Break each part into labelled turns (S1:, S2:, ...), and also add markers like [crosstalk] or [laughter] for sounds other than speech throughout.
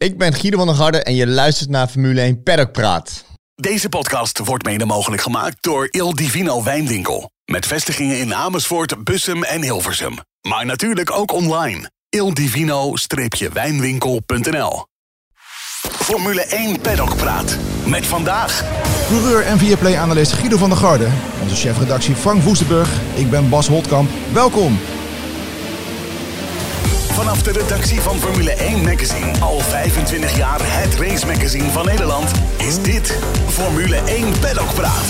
S1: Ik ben Guido van der Garde en je luistert naar Formule 1 Paddock Praat.
S2: Deze podcast wordt mede mogelijk gemaakt door Il Divino Wijnwinkel. Met vestigingen in Amersfoort, Bussum en Hilversum. Maar natuurlijk ook online. ildivino-wijnwinkel.nl Formule 1 Paddock Praat. Met vandaag...
S3: Coureur en Viaplay-analyst Guido van der Garde. Onze chefredactie Frank Woestenburg. Ik ben Bas Holtkamp. Welkom.
S2: Vanaf de redactie van Formule 1 Magazine, al 25 jaar het race magazine van Nederland, is dit Formule 1 Paddock Praat.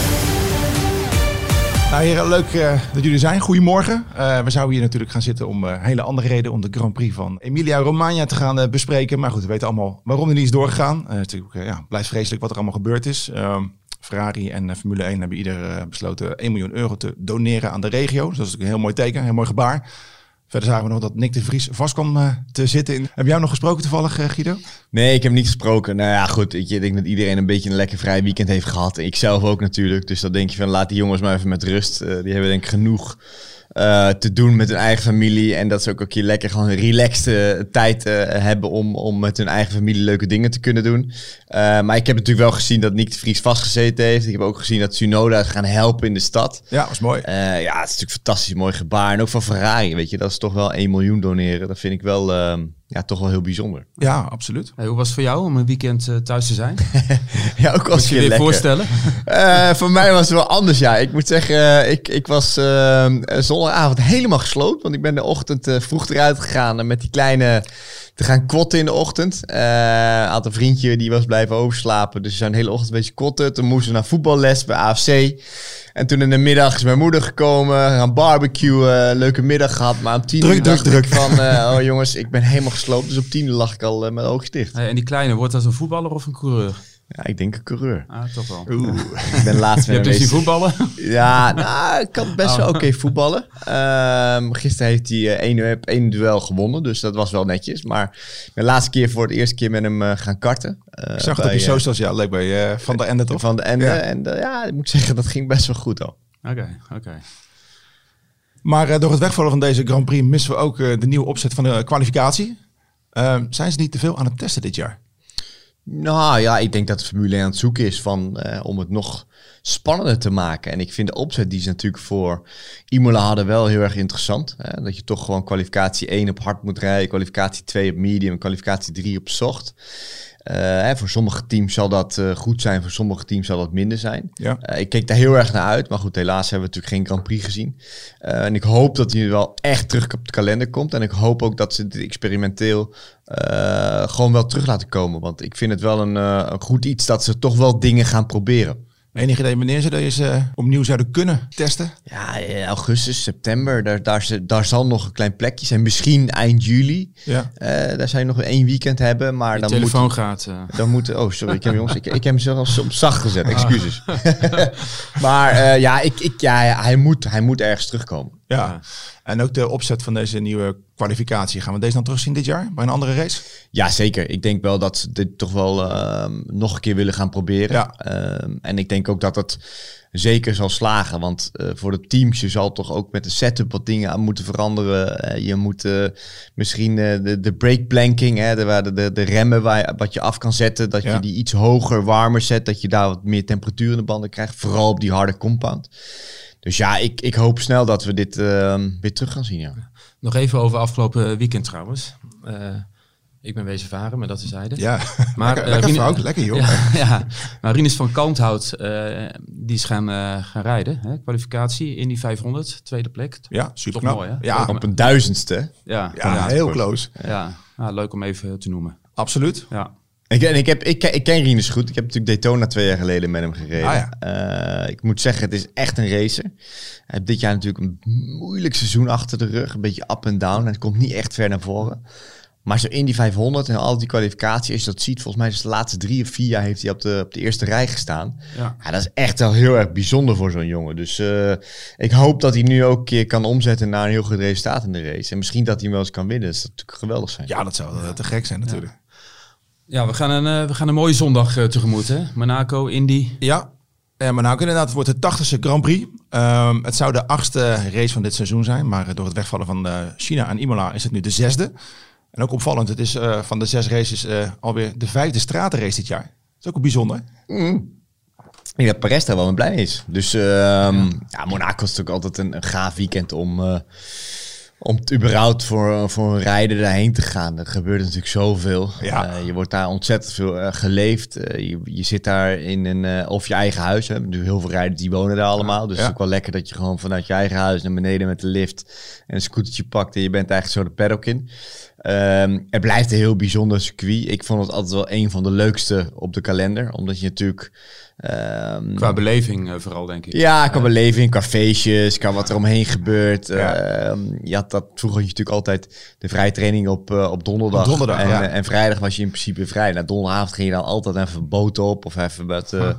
S3: Nou heren, leuk uh, dat jullie zijn. Goedemorgen. Uh, we zouden hier natuurlijk gaan zitten om uh, hele andere reden, om de Grand Prix van Emilia Romagna te gaan bespreken. Maar goed, we weten allemaal waarom die niet is doorgegaan. Het natuurlijk, ja, blijft vreselijk wat er allemaal gebeurd is. Ehm, Ferrari en Formule 1 hebben ieder besloten 1 miljoen euro te doneren aan de regio. Dus dat is natuurlijk een heel mooi teken, een heel mooi gebaar. Verder zagen we nog dat Nick de Vries vast kwam uh, te zitten. In. Heb jij nog gesproken toevallig, uh, Guido?
S1: Nee, ik heb niet gesproken. Nou ja, goed. Ik denk dat iedereen een beetje een lekker vrij weekend heeft gehad. Ik zelf ook natuurlijk. Dus dan denk je van laat die jongens maar even met rust. Uh, die hebben denk ik genoeg uh, te doen met hun eigen familie. En dat ze ook een keer lekker gewoon een relaxte tijd uh, hebben om, om met hun eigen familie leuke dingen te kunnen doen. Uh, maar ik heb natuurlijk wel gezien dat Nick de Vries vastgezeten heeft. Ik heb ook gezien dat Tsunoda gaan helpen in de stad.
S3: Ja, was mooi.
S1: ja, het is natuurlijk fantastisch mooi gebaar. En ook van Ferrari, weet je, dat is toch wel 1 miljoen doneren. Dat vind ik wel ehm, ja, toch wel heel bijzonder.
S3: Ja, absoluut.
S4: Hey, hoe was het voor jou om een weekend uh, thuis te zijn? [laughs]
S1: ja, ook als
S4: je je voorstellen?
S1: uh, [laughs] voor mij was het wel anders, ja. Ik moet zeggen, uh, ik, ik was zondagavond helemaal gesloopt. Want ik ben de ochtend vroeg eruit gegaan met die kleine te gaan kotten in de ochtend. Uh, had een vriendje die was blijven overslapen. Dus we zijn de hele ochtend een beetje kotten. Toen moesten we naar voetballes bij AFC. En toen in de middag is mijn moeder gekomen, gaan barbecuen, leuke middag gehad. Maar om tien
S3: druk,
S1: uur
S3: druk, druk.
S1: van, uh, [laughs] oh jongens, ik ben helemaal gesloopt. Dus op tien uur lag ik al uh, met ogen dicht.
S4: Hey, en die kleine, wordt dat een voetballer of een coureur?
S1: Ja, ik denk een coureur.
S4: Ah, toch wel.
S1: Oeh, [laughs] ik ben laatst
S4: Je hebt dus die voetballen?
S1: Ja, nou, ik kan best wel oké okay voetballen. Um, gisteren heeft hij uh, één, één duel gewonnen, dus dat was wel netjes. Maar de laatste keer voor het eerste keer met hem uh, gaan karten.
S3: Uh, ik zag het op je socials, ja, leuk bij Van de Ende toch?
S1: Van de Ende, ja. en ja, ik moet zeggen, dat ging best wel goed al.
S4: Oké, okay, oké. Okay.
S3: Maar door het wegvallen van deze Grand Prix missen we ook de nieuwe opzet van de kwalificatie. Ehm, zijn ze niet te veel aan het testen dit jaar?
S1: Nou ja, ik denk dat de Formule 1 aan het zoeken is van, uh, om het nog spannender te maken. En ik vind de opzet die ze natuurlijk voor Imola hadden wel heel erg interessant. Hè? Dat je toch gewoon kwalificatie 1 op hard moet rijden, kwalificatie 2 op medium, kwalificatie 3 op zacht. Uh, hè, voor sommige teams zal dat uh, goed zijn, voor sommige teams zal dat minder zijn.
S3: Ja.
S1: Uh, ik keek daar heel erg naar uit, maar goed, helaas hebben we natuurlijk geen Grand Prix gezien. en ik hoop dat hij wel echt terug op de kalender komt. En ik hoop ook dat ze dit experimenteel gewoon wel terug laten komen. Want ik vind het wel een, een goed iets dat ze toch wel dingen gaan proberen.
S3: Enige idee wanneer ze deze opnieuw zouden kunnen testen?
S1: Ja, augustus, september. Daar, daar, daar zal nog een klein plekje zijn. Misschien eind juli.
S3: Ja.
S1: Uh, daar zijn nog één weekend hebben. Maar
S4: Je
S1: dan
S4: telefoon
S1: moet,
S4: gaat. Uh.
S1: Dan moet, oh, sorry. Ik heb, jongens, ik, ik heb hem zelfs op zacht gezet. [laughs] Excuses. [laughs] maar uh, ja, ik, ik, ja, hij, moet, hij moet ergens terugkomen.
S3: Ja. ja. En ook de opzet van deze nieuwe kwalificatie. Gaan we deze dan terugzien dit jaar bij een andere race?
S1: Ja, zeker. Ik denk wel dat ze dit toch wel uh, nog een keer willen gaan proberen.
S3: Ja.
S1: Uh, en ik denk ook dat het zeker zal slagen. Want uh, voor de teams, je zal toch ook met de setup wat dingen aan moeten veranderen. je moet misschien de, de breakplanking, hè, de, de, de, de remmen waar je, wat je af kan zetten, dat
S3: Ja.
S1: je die iets hoger, warmer zet. Dat je daar wat meer temperatuur in de banden krijgt. Vooral op die harde compound. Dus ja, ik, ik hoop snel dat we dit ehm, weer terug gaan zien. Ja.
S4: Nog even over afgelopen weekend trouwens. Uh, ik ben wezen varen, maar dat is zijde.
S3: Ja, [laughs]
S4: Maar,
S3: lekker,
S4: eh,
S3: lekker Frank, lekker joh. [laughs]
S4: Ja, ja. maar Rinus van Kalmthout, eh, die is gaan, eh, gaan rijden. Hè? Kwalificatie in die 500, tweede plek.
S3: Ja, super
S4: Toch mooi, hè?
S3: Ja,
S1: Op een duizendste.
S4: Ja,
S3: ja,
S4: ja,
S3: heel close.
S4: ja. Ja, leuk om even te noemen.
S3: Absoluut.
S4: Ja.
S1: Ik, ik, heb, ik, ken- ik ken Rinus goed. Ik heb natuurlijk Daytona twee jaar geleden met hem gereden.
S3: Ah, ja.
S1: Eh, ik moet zeggen, het is echt een racer. Hij heeft dit jaar natuurlijk een moeilijk seizoen achter de rug. Een beetje up en down. En het komt niet echt ver naar voren. Maar zo in die 500 en al die kwalificatie, als je dat ziet, volgens mij is de laatste drie of vier jaar heeft hij op de, op de eerste rij gestaan.
S4: Ja.
S1: Ja, dat is echt wel heel erg bijzonder voor zo'n jongen. Dus eh, ik hoop dat hij nu ook een keer kan omzetten naar een heel goed resultaat in de race. En misschien dat hij hem wel eens kan winnen. Dat zou natuurlijk geweldig zijn.
S3: Ja, dat zou eh, te gek zijn natuurlijk.
S4: Ja, we gaan een, eh, we gaan een mooie zondag eh, tegemoet, hè? Monaco, Indy.
S3: Ja, eh, maar nou inderdaad, het wordt de 80ste Grand Prix. Ehm, het zou de achtste race van dit seizoen zijn, maar eh, door het wegvallen van China en Imola is het nu de zesde. En ook opvallend, het is eh, van de zes races uh, alweer de vijfde stratenrace dit jaar. Dat is ook een bijzonder.
S1: Mm. Ik denk dat Perez daar wel mee blij is. Dus uh, ja. ja. Monaco is natuurlijk altijd een, een gaaf weekend om, uh, om überhaupt voor, voor een rijder daarheen te gaan. Er gebeurt natuurlijk zoveel.
S3: Ja.
S1: Uh, je wordt daar ontzettend veel geleefd. je, je zit daar in een, of je eigen huis. Hè. Nu heel veel rijders die wonen daar allemaal. Dus ja. het is ook wel lekker dat je gewoon vanuit je eigen huis naar beneden met de lift en een scootertje pakt. En je bent eigenlijk zo de paddock in. Um, het blijft een heel bijzonder circuit. Ik vond het altijd wel een van de leukste op de kalender. Omdat je natuurlijk... Um,
S4: qua beleving uh, vooral, denk ik.
S1: Ja, qua uh, beleving, qua feestjes, qua wat er omheen gebeurt. Ja. Um, je had dat vroeger had je natuurlijk altijd de vrije training op, uh, op donderdag.
S3: Op donderdag
S1: en,
S3: ja.
S1: en vrijdag was je in principe vrij. Na donderdagavond ging je dan altijd even boot op of even met uh,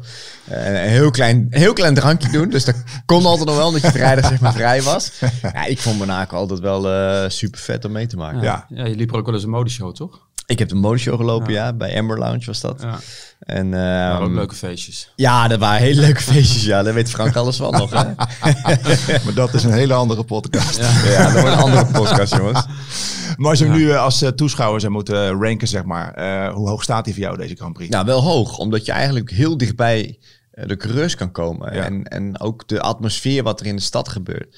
S1: een heel klein, heel klein drankje doen. Dus dat kon altijd nog wel, dat je vrijdag zeg maar vrij was. [laughs] Ja, ik vond Monaco altijd wel super vet om mee te maken.
S3: Ja.
S4: ja, je liep er ook wel eens een modeshow, toch?
S1: Ik heb de modeshow gelopen, ja. ja. Bij Amber Lounge was dat.
S4: Ja.
S1: En, um,
S4: ook leuke feestjes.
S1: Ja, dat waren hele leuke feestjes. Ja, daar weet Frank alles van nog. Hè? [laughs]
S3: maar dat is een hele andere podcast.
S1: Ja, ja dat wordt een andere podcast, jongens.
S3: Maar als hem nu uh, als uh, toeschouwer zou moeten ranken, zeg maar. Uh, hoe hoog staat hij voor jou, deze Grand Prix?
S1: Nou, wel hoog. Omdat je eigenlijk heel dichtbij de coureurs kan komen.
S3: Ja.
S1: En, en ook de atmosfeer wat er in de stad gebeurt.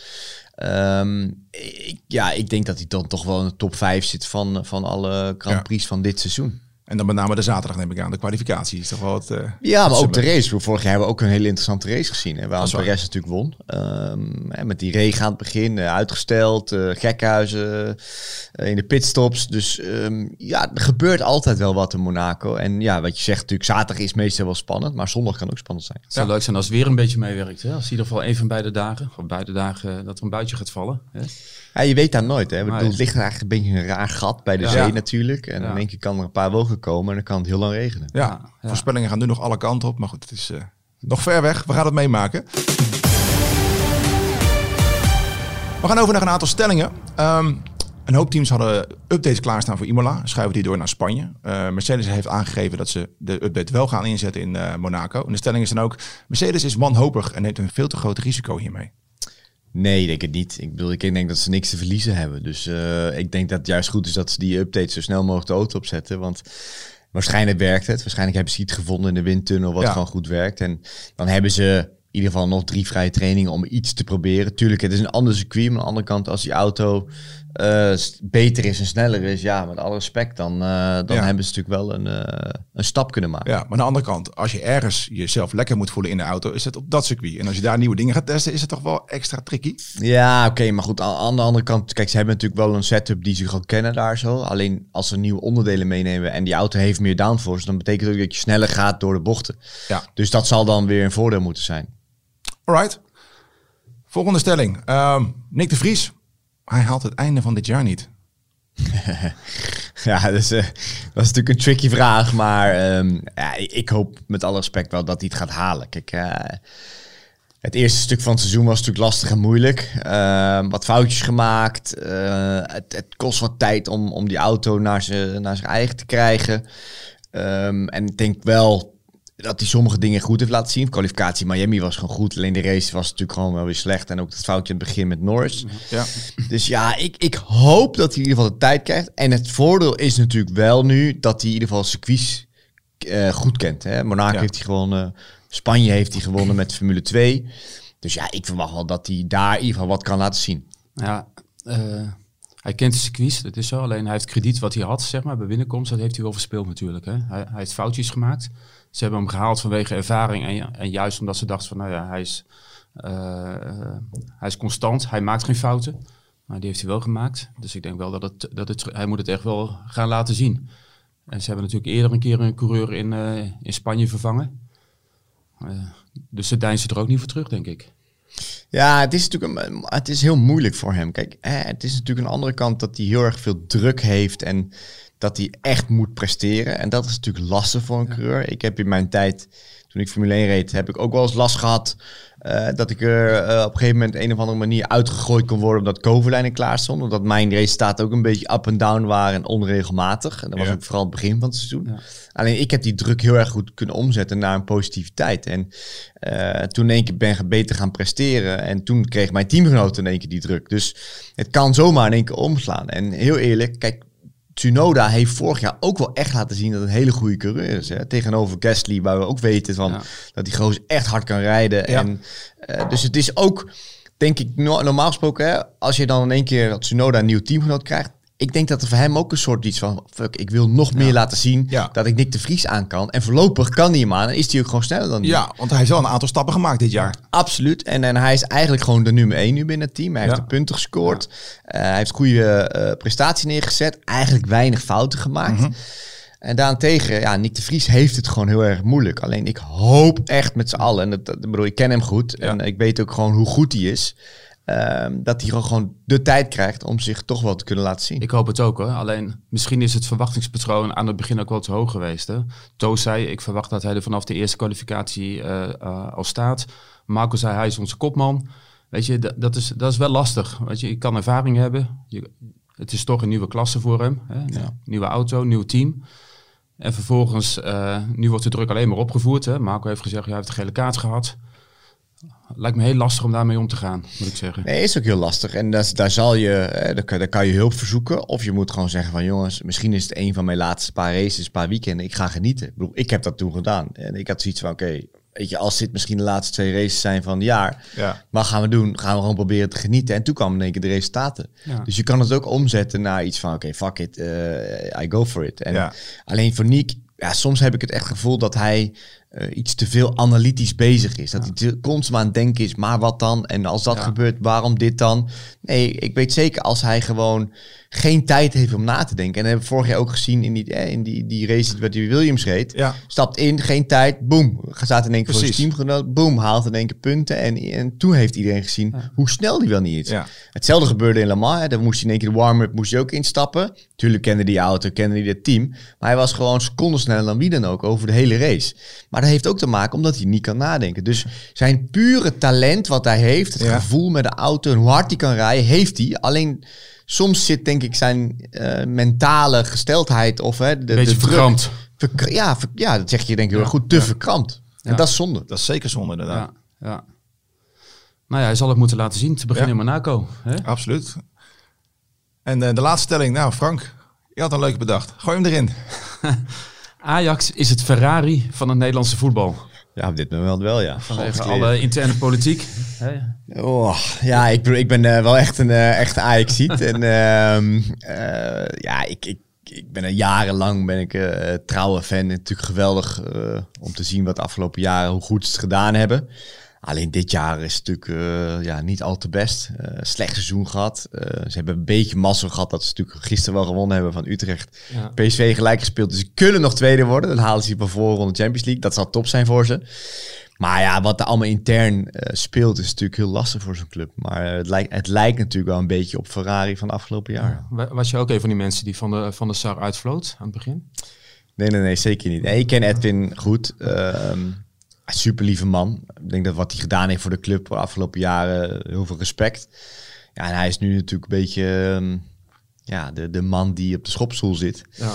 S1: Um, ik, ja, ik denk dat hij dan toch wel in de top 5 zit van, van alle Grand Prix ja. van dit seizoen.
S3: En dan met name de zaterdag neem ik aan. De kwalificatie is toch wel het... Uh,
S1: ja, maar ook de race. Vorig jaar hebben we ook een hele interessante race gezien. Hè, waar Perez natuurlijk won. Um, met die regen aan het begin. Uh, uitgesteld. Uh, gekhuizen. in de pitstops. Dus um, ja, er gebeurt altijd wel wat in Monaco. En ja, wat je zegt natuurlijk. Zaterdag is meestal wel spannend. Maar zondag kan ook spannend zijn.
S4: Het zou ja. leuk zijn als het weer een beetje meewerkt. Hè? Als in ieder geval een van beide dagen. Of beide dagen dat er een buitje gaat vallen. Hè?
S1: Ja, je weet dat nooit. Hè. Bedoel, het ligt eigenlijk een beetje een raar gat bij de
S4: Ja.
S1: zee natuurlijk. En
S4: Ja.
S1: in één keer kan er een paar komen en dan kan het heel lang regenen.
S3: Ja,
S4: Ja, ja.
S3: voorspellingen gaan nu nog alle kanten op. Maar goed, het is eh, nog ver weg. We gaan het meemaken. We gaan over naar een aantal stellingen. Ehm, een hoop teams hadden updates klaarstaan voor Imola. Schuiven die door naar Spanje. Eh, Mercedes heeft aangegeven dat ze de update wel gaan inzetten in eh, Monaco. En de stelling is dan ook... Mercedes is wanhopig en neemt een veel te groot risico hiermee.
S1: Nee, ik denk het niet. Ik bedoel, ik denk dat ze niks te verliezen hebben. Dus eh, ik denk dat het juist goed is dat ze die update zo snel mogelijk de auto opzetten. Want waarschijnlijk werkt het. Waarschijnlijk hebben ze iets gevonden in de windtunnel wat
S3: Ja.
S1: gewoon goed werkt. En dan hebben ze in ieder geval nog drie vrije trainingen om iets te proberen. Tuurlijk, het is een ander circuit. Maar aan de andere kant, als die auto eh, beter is en sneller is, ja, met alle respect, dan, eh, dan
S3: Ja.
S1: hebben ze natuurlijk wel een, eh, een stap kunnen maken.
S3: Ja, maar aan de andere kant, als je ergens jezelf lekker moet voelen in de auto, is het op dat circuit. En als je daar nieuwe dingen gaat testen, is het toch wel extra tricky.
S1: Ja, oké, maar goed, aan, de andere kant, kijk, ze hebben natuurlijk wel een setup die ze gewoon kennen daar zo. Alleen als ze nieuwe onderdelen meenemen en die auto heeft meer downforce, dan betekent ook dat je sneller gaat door de bochten.
S3: Ja.
S1: Dus dat zal dan weer een voordeel moeten zijn.
S3: Alright. Volgende stelling. Ehm, Nick de Vries. Hij haalt het einde van dit jaar niet. [laughs]
S1: Ja, dus, eh, dat is natuurlijk een tricky vraag, maar ehm, ja, ik, hoop met alle respect wel dat hij het gaat halen. Kijk, eh, het eerste stuk van het seizoen was natuurlijk lastig en moeilijk. Ehm, wat foutjes gemaakt. Eh, het, het kost wat tijd om, om die auto naar zijn naar zijn eigen te krijgen. Ehm, en ik denk wel dat hij sommige dingen goed heeft laten zien. Kwalificatie Miami was gewoon goed. Alleen de race was natuurlijk gewoon wel weer slecht. En ook het foutje in het begin met Norris.
S3: Ja.
S1: Dus ja, ik, ik hoop dat hij in ieder geval de tijd krijgt. En het voordeel is natuurlijk wel nu dat hij in ieder geval circuits eh, goed kent. Hè? Monaco
S3: Ja.
S1: heeft hij gewonnen. Spanje heeft hij gewonnen met Formule 2. Dus ja, ik verwacht wel dat hij daar in ieder geval wat kan laten zien.
S4: Ja, eh, hij kent de circuits, dat is zo. Alleen hij heeft krediet wat hij had, zeg maar, bij binnenkomst. Dat heeft hij wel verspeeld natuurlijk. Hè. Hij, hij heeft foutjes gemaakt. Ze hebben hem gehaald vanwege ervaring. En, en juist omdat ze dachten van, nou ja, hij is, eh, eh, hij is constant. Hij maakt geen fouten. Maar die heeft hij wel gemaakt. Dus ik denk wel dat, het, dat het, hij moet het echt wel gaan laten zien. En ze hebben natuurlijk eerder een keer een coureur in, eh, in Spanje vervangen. Dus ze deinzen er ook niet voor terug, denk ik.
S1: Ja, het is natuurlijk een, het is heel moeilijk voor hem. Kijk, het is natuurlijk een andere kant dat hij heel erg veel druk heeft en dat hij echt moet presteren. En dat is natuurlijk lastig voor een coureur. Ik heb in mijn tijd, toen ik Formule 1 reed, heb ik ook wel eens last gehad eh, dat ik er eh, op een gegeven moment een of andere manier uitgegooid kon worden omdat Koverlijnen klaar stond. Omdat mijn resultaten ook een beetje up en down waren en onregelmatig. En dat was
S3: Ja.
S1: ook vooral het begin van het seizoen.
S4: Ja.
S1: Alleen ik heb die druk heel erg goed kunnen omzetten naar een positiviteit. En eh, toen in één keer ben ik beter gaan presteren. En toen kreeg mijn teamgenoten in één keer die druk. Dus het kan zomaar in één keer omslaan. En heel eerlijk, kijk, Tsunoda heeft vorig jaar ook wel echt laten zien dat het een hele goede coureur is. Hè? Tegenover Gasly, waar we ook weten van,
S4: Ja.
S1: dat die gozer echt hard kan rijden.
S3: Ja.
S1: En, eh, dus het is ook, denk ik, no- normaal gesproken, hè, als je dan in één keer dat Tsunoda een nieuw teamgenoot krijgt. Ik denk dat er voor hem ook een soort iets van, fuck, ik wil nog meer laten zien
S3: Ja.
S1: dat ik Nick de Vries aan kan. En voorlopig kan hij hem aan en is hij ook gewoon sneller dan die.
S3: Ja, want hij heeft wel een aantal stappen gemaakt dit jaar.
S1: Absoluut. En, en hij is eigenlijk gewoon de nummer 1 nu binnen het team. Hij heeft de punten gescoord. Eh, hij heeft goede eh, prestatie neergezet. Eigenlijk weinig fouten gemaakt.
S3: Mhm.
S1: En daarentegen, ja, Nick de Vries heeft het gewoon heel erg moeilijk. Alleen ik hoop echt met z'n allen, en dat, bedoel, ik ken hem goed. En ik weet ook gewoon hoe goed hij is. Ehm, dat hij gewoon- de tijd krijgt om zich toch wel te kunnen laten zien.
S4: Ik hoop het ook hoor. Alleen misschien is het verwachtingspatroon aan het begin ook wel te hoog geweest. Hè? Toos zei, ik verwacht dat hij er vanaf de eerste kwalificatie eh, eh, al staat. Marco zei, hij is onze kopman. Weet je, dat, dat, is, dat is wel lastig. Weet je, ik kan ervaring hebben. Je, het is toch een nieuwe klasse voor hem. Hè? Nieuwe auto, nieuw team. En vervolgens, eh, nu wordt de druk alleen maar opgevoerd. Hè? Marco heeft gezegd, hij heeft een gele kaart gehad. Lijkt me heel lastig om daarmee om te gaan, moet ik zeggen.
S1: Nee, is ook heel lastig. En dat, daar, zal je, daar, kan, daar kan je hulp verzoeken. Of je moet gewoon zeggen van jongens, misschien is het een van mijn laatste paar races, paar weekenden. Ik ga genieten. Ik bedoel, ik heb dat toen gedaan. En ik had zoiets van, oké, weet je, als dit misschien de laatste twee races zijn van het jaar.
S3: Ja.
S1: Wat gaan we doen? Gaan we gewoon proberen te genieten. En toen kwamen in één keer de resultaten.
S4: Ja.
S1: Dus je kan het ook omzetten naar iets van, oké, fuck it, eh, I go for it. En
S3: Ja.
S1: alleen voor Nick, ja, soms heb ik het echt gevoel dat hij eh, iets te veel analytisch bezig is. Dat hij te, constant aan het denken is, maar wat dan? En als dat gebeurt, waarom dit dan? Nee, ik weet zeker als hij gewoon geen tijd heeft om na te denken. En dat hebben we vorig jaar ook gezien in die, eh, in die, die race waar die Williams reed.
S3: Ja.
S1: Stapt in, geen tijd, boom. Staat in één keer voor zijn teamgenoot, boom. Haalt in één keer punten. En, en toen heeft iedereen gezien hoe snel die wel niet is.
S3: Ja.
S1: Hetzelfde gebeurde in Le Mans. Hè. Dan moest hij in één keer de warm-up moest hij ook instappen. Tuurlijk kende die auto, kende hij het team. Maar hij was gewoon seconden sneller dan wie dan ook over de hele race. Maar dat heeft ook te maken omdat hij niet kan nadenken. Dus zijn pure talent wat hij heeft, het
S3: Ja.
S1: gevoel met de auto en hoe hard hij kan rijden, heeft hij. Alleen soms zit denk ik zijn eh, mentale gesteldheid of hè, de,
S4: Beetje
S1: de
S4: verkrampt.
S1: Ja, ver- ja, dat zeg je denk ik heel goed. Te verkrampt. En
S4: Ja.
S1: dat is zonde.
S3: Dat is zeker zonde inderdaad.
S4: Ja, ja. Nou ja, hij zal het moeten laten zien te beginnen
S3: Ja.
S4: in Monaco. Hè?
S3: Absoluut. En eh, de laatste stelling, nou Frank, je had een leuke bedacht. Gooi hem erin. [laughs]
S4: Ajax is het Ferrari van het Nederlandse voetbal.
S1: Ja, op dit moment wel, ja.
S4: Vanwege alle interne politiek.
S1: Oh, ja, ik, ik ben eh, wel echt een uh, echte Ajaxiet. en ehm, eh, ja, ik, ik, ik ben er jarenlang ben ik eh trouwe fan. Natuurlijk geweldig eh, om te zien wat de afgelopen jaren, hoe goed ze het gedaan hebben. Alleen dit jaar is het natuurlijk eh, ja, niet al te best. Eh, slecht seizoen gehad. Eh, ze hebben een beetje mazzel gehad dat ze natuurlijk gisteren wel gewonnen hebben van Utrecht.
S4: Ja.
S1: PSV gelijk gespeeld. Dus ze kunnen nog tweede worden. Dan halen ze die van voor de Champions League. Dat zal top zijn voor ze. Maar ja, wat er allemaal intern speelt is natuurlijk heel lastig voor zo'n club. Maar het, lijkt, het lijkt natuurlijk wel een beetje op Ferrari van de afgelopen jaar.
S4: Wa- Was je ook een van die mensen die van de, van de Sar uitvloot aan het begin?
S1: Nee, nee, nee, zeker niet. Nee, ik ken Edwin goed. Ehm super lieve man. Ik denk dat wat hij gedaan heeft voor de club de afgelopen jaren, heel veel respect. Ja, en hij is nu natuurlijk een beetje ehm, ja, de, de man die op de schopstoel zit.
S4: Ja.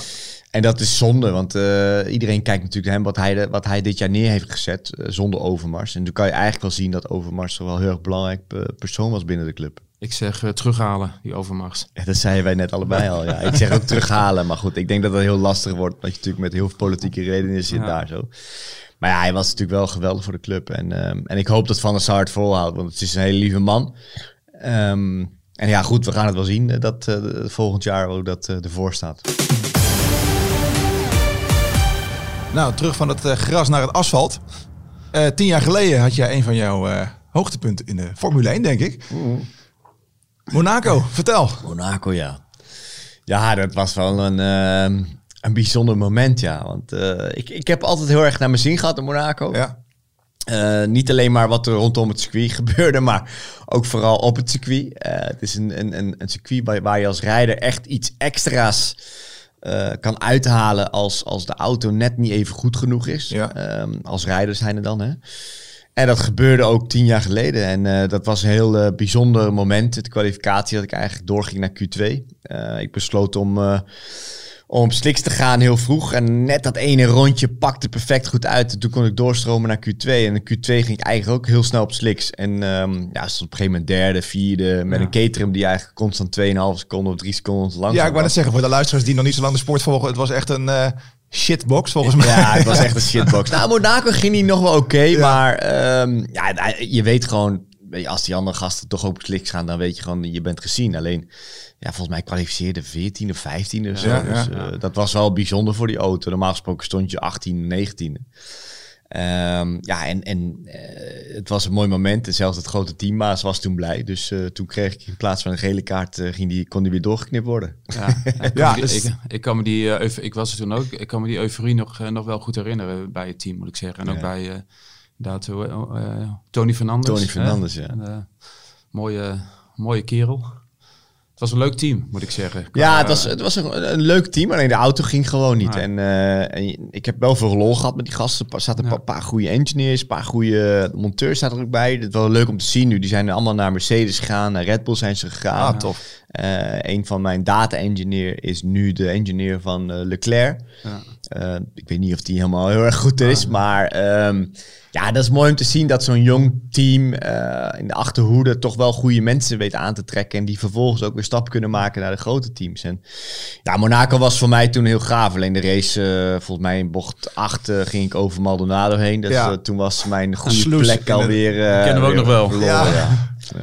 S1: En dat is zonde, want eh, iedereen kijkt natuurlijk naar hem wat hij, de- wat hij dit jaar neer heeft gezet eh, zonder Overmars. En toen kan je eigenlijk wel zien dat Overmars wel een heel erg belangrijk eh, persoon was binnen de club.
S4: Ik zeg terughalen, die overmars.
S1: Ja, dat zeiden wij net allebei al. Ja. Ik zeg ook terughalen, maar goed, ik denk dat dat heel lastig wordt. Dat je natuurlijk met heel veel politieke redenen zit
S4: Ja.
S1: daar zo. Maar ja, hij was natuurlijk wel geweldig voor de club. En, ehm, en ik hoop dat Van der Sar het volhoudt, want het is een hele lieve man. Ehm, en ja, goed, we gaan het wel zien eh, dat eh, volgend jaar hoe dat eh, ervoor staat.
S3: Nou, terug van het gras naar het asfalt. Tien jaar geleden had jij een van jouw hoogtepunten in de Formule 1, denk ik. Monaco, vertel.
S1: Monaco, ja. Ja, dat was wel een, ehm, een bijzonder moment, ja. Want eh, ik, ik heb altijd heel erg naar mijn zin gehad in Monaco.
S3: Ja,
S1: Eh, niet alleen maar wat er rondom het circuit [laughs] gebeurde, maar ook vooral op het circuit. Eh, het is een, een, een, een circuit waar, waar je als rijder echt iets extra's kan uithalen als, als de auto net niet even goed genoeg is.
S3: Ja.
S1: Ehm, als rijder zijn er dan, hè. En dat gebeurde ook tien jaar geleden. En dat was een heel bijzonder moment. De kwalificatie dat ik eigenlijk doorging naar Q2. Eh, ik besloot om, om op slicks te gaan heel vroeg. En net dat ene rondje pakte perfect goed uit. En toen kon ik doorstromen naar Q2. En in Q2 ging ik eigenlijk ook heel snel op slicks. En ehm ja, stond op een gegeven moment derde, vierde. Met
S4: Ja.
S1: een caterham die eigenlijk constant 2,5 seconden of 3 seconden lang
S3: Ja, ik wou net zeggen, voor de luisteraars die nog niet zo lang de sport volgen, het was echt een eh, shitbox volgens mij.
S1: Ja, het was echt een shitbox. [laughs] Nou, Monaco ging niet nog wel oké, maar ehm, ja, je weet gewoon, als die andere gasten toch op slicks gaan, dan weet je gewoon, je bent gezien. Alleen, ja, volgens mij kwalificeerde 14 of 15 of zo.
S3: Ja,
S1: dus,
S3: ja.
S1: eh, dat was wel bijzonder voor die auto. Normaal gesproken stond je 18, 19. Ehm, ja, en, en eh, het was een mooi moment. En zelfs het grote teambaas was toen blij. Dus eh, toen kreeg ik in plaats van een gele kaart, eh, ging die, kon die weer doorgeknipt worden.
S4: Ja, [laughs] ik, kan
S3: Ja,
S4: me die-
S3: dus-
S4: ik, ik kan me die, ik was er toen ook, ik kan me die euforie nog, nog wel goed herinneren bij het team, moet ik zeggen. En ook
S1: Ja.
S4: bij eh, hoe, eh, Tony Fernandes.
S1: Tony? Fernandes, ja.
S4: Een, eh, mooie, mooie kerel. Het was een leuk team, moet ik zeggen.
S1: Ja, het was, het was een, een leuk team, alleen de auto ging gewoon niet. En, eh, en ik heb wel veel lol gehad met die gasten. Er zaten een
S4: Ja.
S1: paar, paar goede engineers, een paar goede monteurs zaten er ook bij. Het was wel leuk om te zien nu. Die zijn allemaal naar Mercedes gegaan, naar Red Bull zijn ze gegaan.
S3: Ah, tof.
S1: Eh, een van mijn data-engineer is nu de engineer van eh, Leclerc.
S4: Ja.
S1: Eh, ik weet niet of die helemaal heel erg goed is, maar ehm, ja, dat is mooi om te zien dat zo'n jong team eh, in de achterhoede toch wel goede mensen weet aan te trekken en die vervolgens ook weer stap kunnen maken naar de grote teams. En ja, Monaco was voor mij toen heel gaaf. Alleen de race, eh, volgens mij in bocht 8 eh, ging ik over Maldonado heen. Dus
S3: Ja.
S1: toen was mijn goede
S3: Sloes.
S1: plek alweer. eh,
S4: kennen we ook
S1: weer
S4: nog wel.
S1: verloren,
S3: Ja.
S1: ja.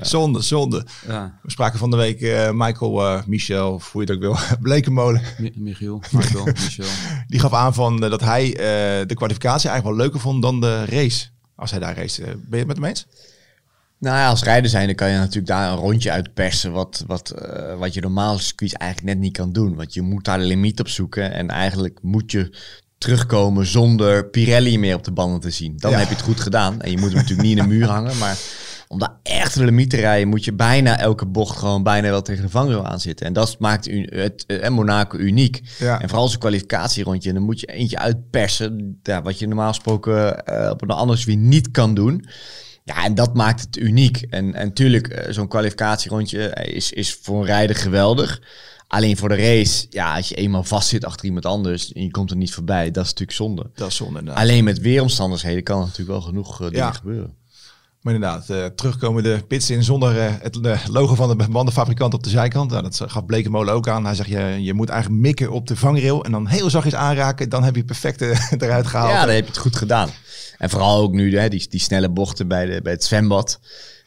S3: Zonde, zonde.
S4: Ja,
S3: We spraken van de week eh, Michael, eh, Michel, of hoe je het ook wil, [laughs] Blekenmolen.
S4: Mi- Michiel, Michael, [laughs] Michel.
S3: Die gaf aan van, eh, dat hij eh, de kwalificatie eigenlijk wel leuker vond dan de race. Als hij daar race. Ben je het met hem eens?
S1: Nou ja, als rijder zijn, dan kan je natuurlijk daar een rondje uit persen. Wat, wat, eh, wat je normaal circuits eigenlijk net niet kan doen. Want je moet daar de limiet op zoeken. En eigenlijk moet je terugkomen zonder Pirelli meer op de banden te zien. Dan
S3: Ja.
S1: heb je het goed gedaan. En je moet hem natuurlijk niet in de muur hangen. Maar om daar echt de limiet te rijden, moet je bijna elke bocht gewoon bijna wel tegen de vangrail aan zitten. En dat maakt u- het, eh, Monaco uniek.
S3: Ja.
S1: En vooral zo'n kwalificatierondje. En dan moet je eentje uitpersen. Ja, wat je normaal gesproken eh, op een ander weer niet kan doen. Ja, en dat maakt het uniek. En, en tuurlijk, eh, zo'n kwalificatierondje eh, is, is voor een rijder geweldig. Alleen voor de race, ja, als je eenmaal vastzit achter iemand anders en je komt er niet voorbij, dat is natuurlijk zonde.
S3: Dat is zonde.
S1: Alleen met weeromstandigheden kan er natuurlijk wel genoeg eh, dingen
S3: Ja.
S1: gebeuren.
S3: Maar inderdaad, eh, terugkomen de pits in zonder eh, het eh, logo van de bandenfabrikant op de zijkant. Nou, dat gaf Blekemolen ook aan. Hij zegt, je, je moet eigenlijk mikken op de vangrail en dan heel zachtjes aanraken. Dan heb je het perfecte [laughs] eruit gehaald.
S1: Ja, dan heb je het goed gedaan. En vooral ook nu hè, die, die snelle bochten bij, de, bij het zwembad.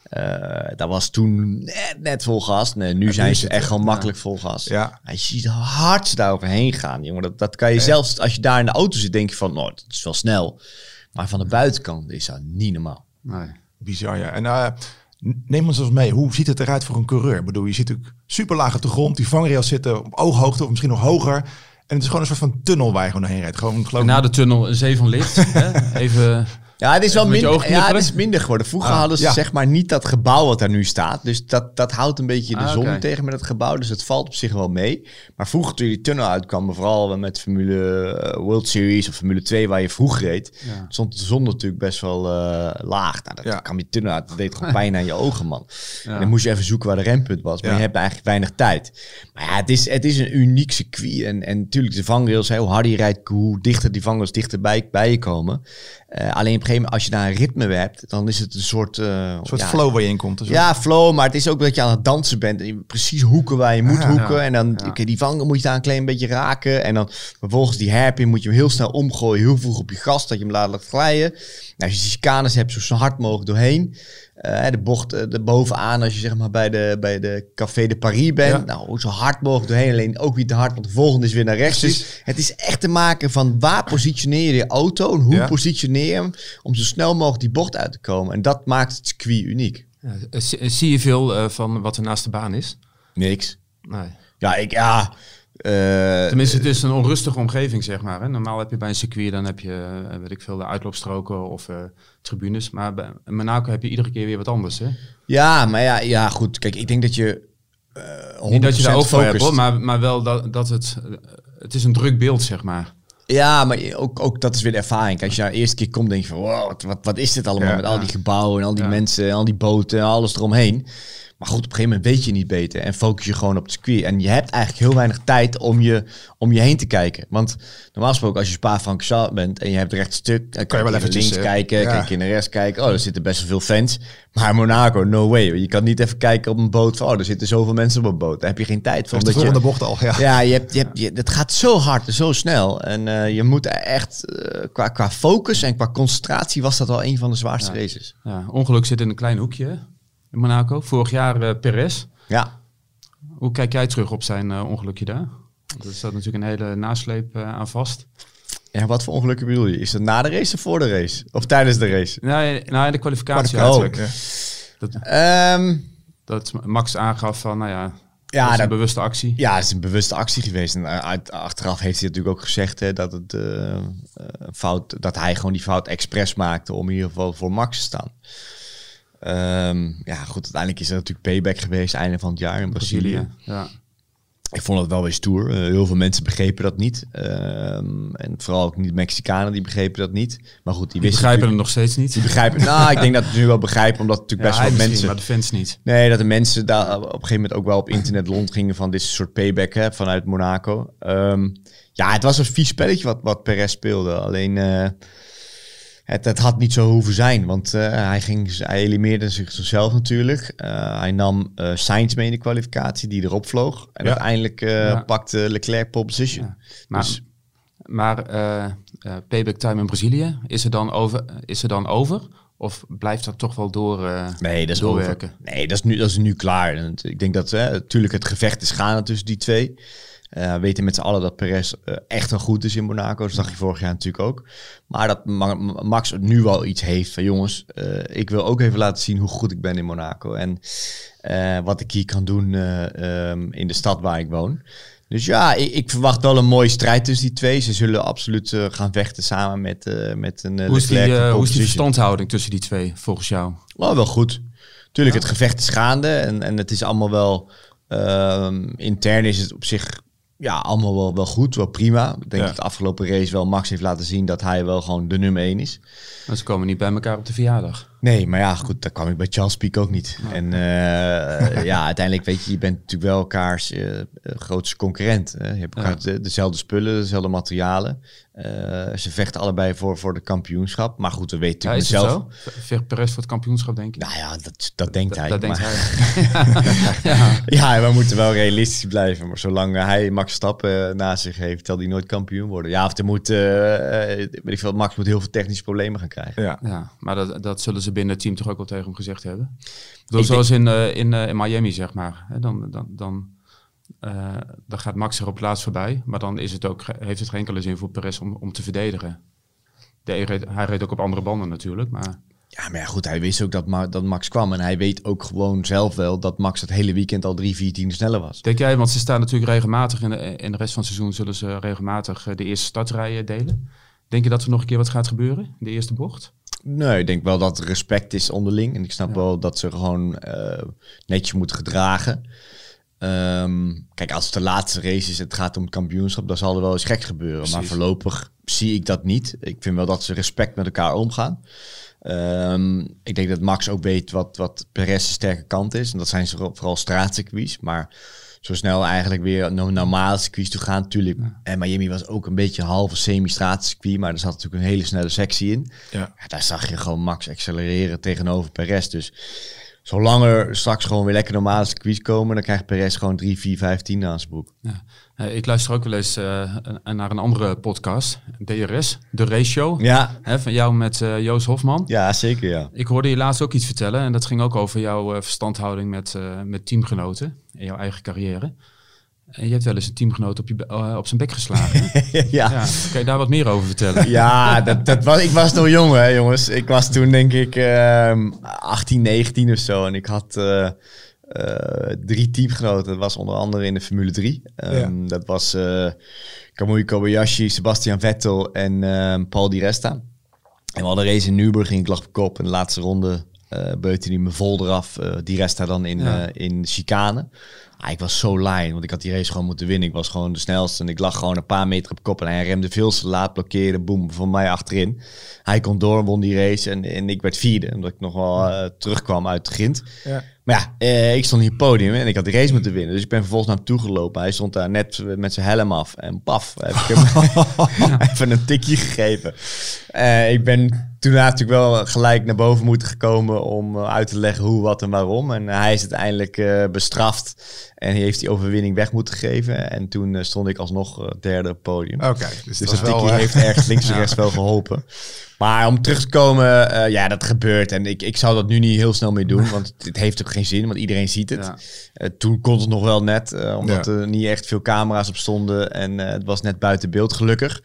S1: Eh, dat was toen net, net vol gas. Nee, nu zijn ze echt gewoon
S3: ja.
S1: makkelijk vol gas.
S3: Ja.
S1: Hij ziet hoe hard ze daar overheen gaan. Jongen. Dat, dat kan je zelfs, als je daar in de auto zit, denk je van, nou, dat is wel snel. Maar van de buitenkant is dat niet normaal.
S4: Nee.
S3: Bizar, ja. En eh, neem ons eens mee. Hoe ziet het eruit voor een coureur? Ik bedoel, je zit natuurlijk super laag op de grond. Die vangrails zitten op ooghoogte of misschien nog hoger. En het is gewoon een soort van tunnel waar je gewoon heen rijdt. Gewoon, geloof
S4: Na de tunnel een zee van licht. [laughs] hè? Even,
S1: Ja, het is wel
S4: je
S1: minder, ja, het is minder geworden. Vroeger
S3: Ah,
S1: hadden ze
S3: ja.
S1: zeg maar niet dat gebouw wat daar nu staat. Dus dat, dat houdt een beetje de
S4: Ah,
S1: zon tegen met het gebouw. Dus het valt op zich wel mee. Maar vroeger toen die tunnel uitkwam, vooral met Formule eh, World Series of Formule 2 waar je vroeg reed,
S4: Ja.
S1: stond de zon natuurlijk best wel eh, laag. Nou, dat kwam die tunnel uit. Dat deed gewoon [laughs] pijn aan je ogen, man. En dan moest je even zoeken waar de rempunt was. Maar je hebt eigenlijk weinig tijd. Maar ja, het is, het is een uniek circuit. En, en natuurlijk de vangrails, hè, hoe harder je rijdt, hoe dichter die vangrails dichterbij bij je komen. Eh, alleen gegeven moment, als je daar een ritme hebt, dan is het een soort... eh,
S3: Een soort
S1: ja,
S3: flow waar je in komt. Dus
S1: Ja, flow, maar het is ook dat je aan het dansen bent. En precies hoeken waar je moet
S3: Ah,
S1: hoeken.
S4: ja.
S1: En dan,
S4: Ja.
S1: die vangen moet je daar een klein beetje raken. En dan vervolgens die hairpin moet je hem heel snel omgooien. Heel vroeg op je gas, dat je hem laat glijden. Nou, als je die chicanes hebt, zo, zo hard mogelijk doorheen. Eh, de bocht uh, er bovenaan, als je zeg maar bij de, bij de Café de Paris bent.
S3: Ja.
S1: Nou, zo hard mogelijk doorheen. Alleen ook niet te hard, want de volgende is weer naar rechts.
S3: Precies.
S1: Dus het is echt te maken van waar positioneer je je auto en hoe
S3: Ja.
S1: positioneer je hem om zo snel mogelijk die bocht uit te komen. En dat maakt het circuit uniek.
S4: ja, eh, zie- je veel van wat er naast de baan is?
S1: Niks.
S4: Nee.
S1: Ja, ik, ja. Eh,
S4: Tenminste, het is een onrustige omgeving, zeg maar. Hè. Normaal heb je bij een circuit, dan heb je, eh, weet ik veel, de uitloopstroken of eh, tribunes. Maar bij Monaco heb je iedere keer weer wat anders, hè?
S1: ja, maar ja, ja, goed. Kijk, ik denk dat je. 100%
S4: Niet dat je daar ook voor hebt, hoor, maar, maar wel dat, dat het... Het is een druk beeld, zeg maar.
S1: Ja, maar ook, ook dat is weer de ervaring. Als je nou de eerste keer komt, denk je van... Wow, wat, wat, is dit allemaal
S3: Ja,
S1: met al die gebouwen en al die
S4: Ja.
S1: mensen en al die boten en alles eromheen. Maar goed, op een gegeven moment weet je niet beter en focus je gewoon op het circuit. En je hebt eigenlijk heel weinig tijd om je, om je heen te kijken. Want normaal gesproken, als je Spa-Francorchamps bent en je hebt recht stuk, dan kan je wel even links kijken,
S3: ja.
S1: kijk je naar rechts kijken. Oh, er zitten best wel veel fans. Maar Monaco, no way. Je kan niet even kijken op een boot van, oh, er zitten zoveel mensen op een boot. Daar heb je geen tijd voor.
S3: Dat is de
S1: je-
S3: volgende bocht al. Ja.
S1: ja, je hebt, je hebt, je, het gaat zo hard en zo snel. En eh, je moet echt, eh, qua, qua focus en qua concentratie was dat wel een van de zwaarste races.
S4: Ja, ongeluk zit in een klein hoekje in Monaco. Vorig jaar eh, Perez.
S1: Ja.
S4: Hoe kijk jij terug op zijn eh, ongelukje daar? Want Er staat natuurlijk een hele nasleep eh, aan vast.
S1: ja, wat voor ongelukken bedoel je? Is dat na de race of voor de race? Of tijdens de race?
S4: Nee, nou, in de kwalificatie
S1: Oh.
S4: eigenlijk.
S3: Ja.
S1: Ehm,
S4: Dat Max aangaf van, nou ja, dat
S1: ja,
S4: is een
S1: dat,
S4: bewuste actie.
S1: ja, het is een bewuste actie geweest. En uit, achteraf heeft hij natuurlijk ook gezegd hè, dat, het, fout, dat hij gewoon die fout expres maakte om in ieder geval voor Max te staan. Ehm, ja, goed, uiteindelijk is er natuurlijk payback geweest, einde van het jaar in Brazilië.
S4: Brazilië. Ja.
S1: Ik vond het wel weer stoer. Eh, heel veel mensen begrepen dat niet. Ehm, en vooral ook niet Mexicanen, die begrepen dat niet. Maar goed, die
S4: begrijpen het nog steeds niet.
S1: Die begrijpen, nou, ik denk dat ze nu wel begrijpen, omdat natuurlijk
S4: Ja,
S1: best wel mensen...
S4: maar de fans niet.
S1: Nee, dat de mensen daar op een gegeven moment ook wel op internet rondgingen van dit soort payback hè, vanuit Monaco. Ehm, ja, het was een vies spelletje wat, wat Perez speelde. Alleen eh, het, het had niet zo hoeven zijn, want eh, hij, ging, hij elimineerde zich- zichzelf natuurlijk. Eh, hij nam eh Sainz mee in de kwalificatie, die erop vloog. En
S3: Ja.
S1: uiteindelijk
S4: Ja.
S1: pakte Leclerc pole position.
S4: Ja. Maar,
S1: Dus-
S4: maar payback time in Brazilië, is er dan over? Is er dan over of blijft dat toch wel door?
S1: Nee, dat is
S4: doorwerken?
S1: over. Nee, dat is nu, dat is nu klaar. En ik denk dat natuurlijk het gevecht is gaande tussen die twee. Eh, we weten met z'n allen dat Perez eh, echt wel goed is in Monaco. Dat zag je vorig jaar natuurlijk ook. Maar dat Ma- Ma- Max nu wel iets heeft van jongens, eh, ik wil ook even laten zien hoe goed ik ben in Monaco. En wat ik hier kan doen eh, ehm, in de stad waar ik woon. Dus ja, ik, ik verwacht wel een mooie strijd tussen die twee. Ze zullen absoluut gaan vechten samen met, met een
S4: Hoe is die, hoe is die verstandhouding tussen die twee volgens jou?
S1: Oh, wel goed. Tuurlijk, het gevecht is gaande en, en het is allemaal wel... ehm, intern is het op zich ja, allemaal wel, wel goed, wel prima. Ik denk
S3: Ja.
S1: dat de afgelopen race wel Max heeft laten zien dat hij wel gewoon de nummer 1 is.
S4: Maar ze komen niet bij elkaar op de verjaardag.
S1: Nee, maar ja, goed, daar kwam ik bij Charles Peak ook niet. En eh, ja, uiteindelijk weet je, je bent natuurlijk wel elkaars eh, grootste concurrent. hè. je hebt elkaar
S4: Ja.
S1: de- dezelfde spullen, dezelfde materialen. Eh, ze vechten allebei voor, voor de kampioenschap. Maar goed, we weten
S4: Ja,
S1: zelf...
S4: Vecht Perez voor het kampioenschap, denk ik.
S1: Nou ja, dat, dat denkt hij.
S4: dat denkt hij. [laughs] [laughs] ja.
S1: Ja, we moeten wel realistisch blijven. Maar zolang hij Max Stappen naast zich heeft, zal hij nooit kampioen worden. Ja, of er moet, weet ik veel, Max moet heel veel technische problemen gaan krijgen.
S3: Ja.
S4: Ja, maar dat, dat zullen ze binnen het team toch ook wel tegen hem gezegd hebben. Bedoel, zoals in, eh, in, eh, in Miami, zeg maar. Hè, dan, dan, dan, eh, dan gaat Max er op plaats voorbij. Maar dan is het ook, heeft het geen enkele zin voor Perez om, om te verdedigen. De, reed- hij reed ook op andere banden natuurlijk. Maar
S1: Ja, maar ja, goed, hij wist ook dat, Ma- dat Max kwam. En hij weet ook gewoon zelf wel dat Max het hele weekend al drie, vier tienden sneller was.
S4: denk jij, want ze staan natuurlijk regelmatig in de, in de rest van het seizoen zullen ze regelmatig de eerste startrijen delen. Denk je dat er nog een keer wat gaat gebeuren in de eerste bocht?
S1: Nee, ik denk wel dat er respect is onderling. En ik snap wel dat ze gewoon eh, netjes moeten gedragen. Ehm, kijk, als het de laatste race is, het gaat om het kampioenschap, dan zal er wel eens gek gebeuren. Maar voorlopig zie ik dat niet. Ik vind wel dat ze respect met elkaar omgaan. Ehm, ik denk dat Max ook weet wat, wat Perez' sterke kant is. En dat zijn ze vooral straatcircuits. Maar zo snel eigenlijk weer naar normale circuits toe gaan. Tuurlijk, en Miami was ook een beetje een halve semi-straatcircuit. Maar er zat natuurlijk een hele snelle sectie in.
S3: Ja.
S1: Ja, daar zag je gewoon Max accelereren tegenover Perez. Dus zolang er straks gewoon weer lekker normale circuits komen, dan krijgt Perez gewoon 3, 4, 5, 10 aan zijn broek.
S4: Ja. Eh, ik luister ook wel eens eh, naar een andere podcast, DRS, de Race Show.
S1: Ja,
S4: Hè, van jou met eh, Joost Hofman.
S1: ja zeker ja.
S4: Ik hoorde je laatst ook iets vertellen en dat ging ook over jouw verstandhouding met, met teamgenoten in jouw eigen carrière. En je hebt wel eens een teamgenoot op, je, eh, op zijn bek geslagen. [laughs]
S1: ja.
S4: ja. Kan je daar wat meer over vertellen?
S1: Ja, dat, dat was, ik was nog jong, hè, jongens. Ik was toen denk ik ehm 18, 19 of zo. En ik had eh, eh, drie teamgenoten. Dat was onder andere in de Formule 3. Ehm, Dat was eh Kamui Kobayashi, Sebastian Vettel en ehm, Paul Di Resta. En we hadden een race in Nürburgring. Ik lag op kop. In de laatste ronde eh beutte hij me vol eraf. eh Di Resta dan in,
S4: Ja.
S1: eh, in chicane. Ah, ik was zo lijn, want ik had die race gewoon moeten winnen. Ik was gewoon de snelste en ik lag gewoon een paar meter op kop. En hij remde veel te laat, blokkeerde, boem, van mij achterin. Hij kon door, won die race en, en ik werd vierde. Omdat ik nog wel eh, terugkwam uit grind.
S3: Ja.
S1: Maar ja, eh, ik stond hier op het podium en ik had de race moeten winnen. Dus ik ben vervolgens naar hem toe gelopen. Hij stond daar net met zijn helm af. En paf, heb ik hem [laughs] [laughs] even een tikje gegeven. Eh, ik ben toen natuurlijk wel gelijk naar boven moeten gekomen om eh, uit te leggen hoe, wat en waarom. En hij is uiteindelijk eh, bestraft en heeft die overwinning weg moeten geven. En toen eh, stond ik alsnog eh, derde op het podium.
S3: Oké, dus,
S1: Dus
S3: dat
S1: tikje
S3: eh,
S1: heeft ergens links en [laughs] rechts wel geholpen. Maar om terug te komen, eh, ja, dat gebeurt. En ik, ik zou dat nu niet heel snel meer doen, [laughs] want het heeft ook geen zin, want iedereen ziet het.
S4: Ja.
S1: Eh, toen kon het nog wel net, eh, omdat
S3: Ja.
S1: er niet echt veel camera's op stonden en het was net buiten beeld gelukkig.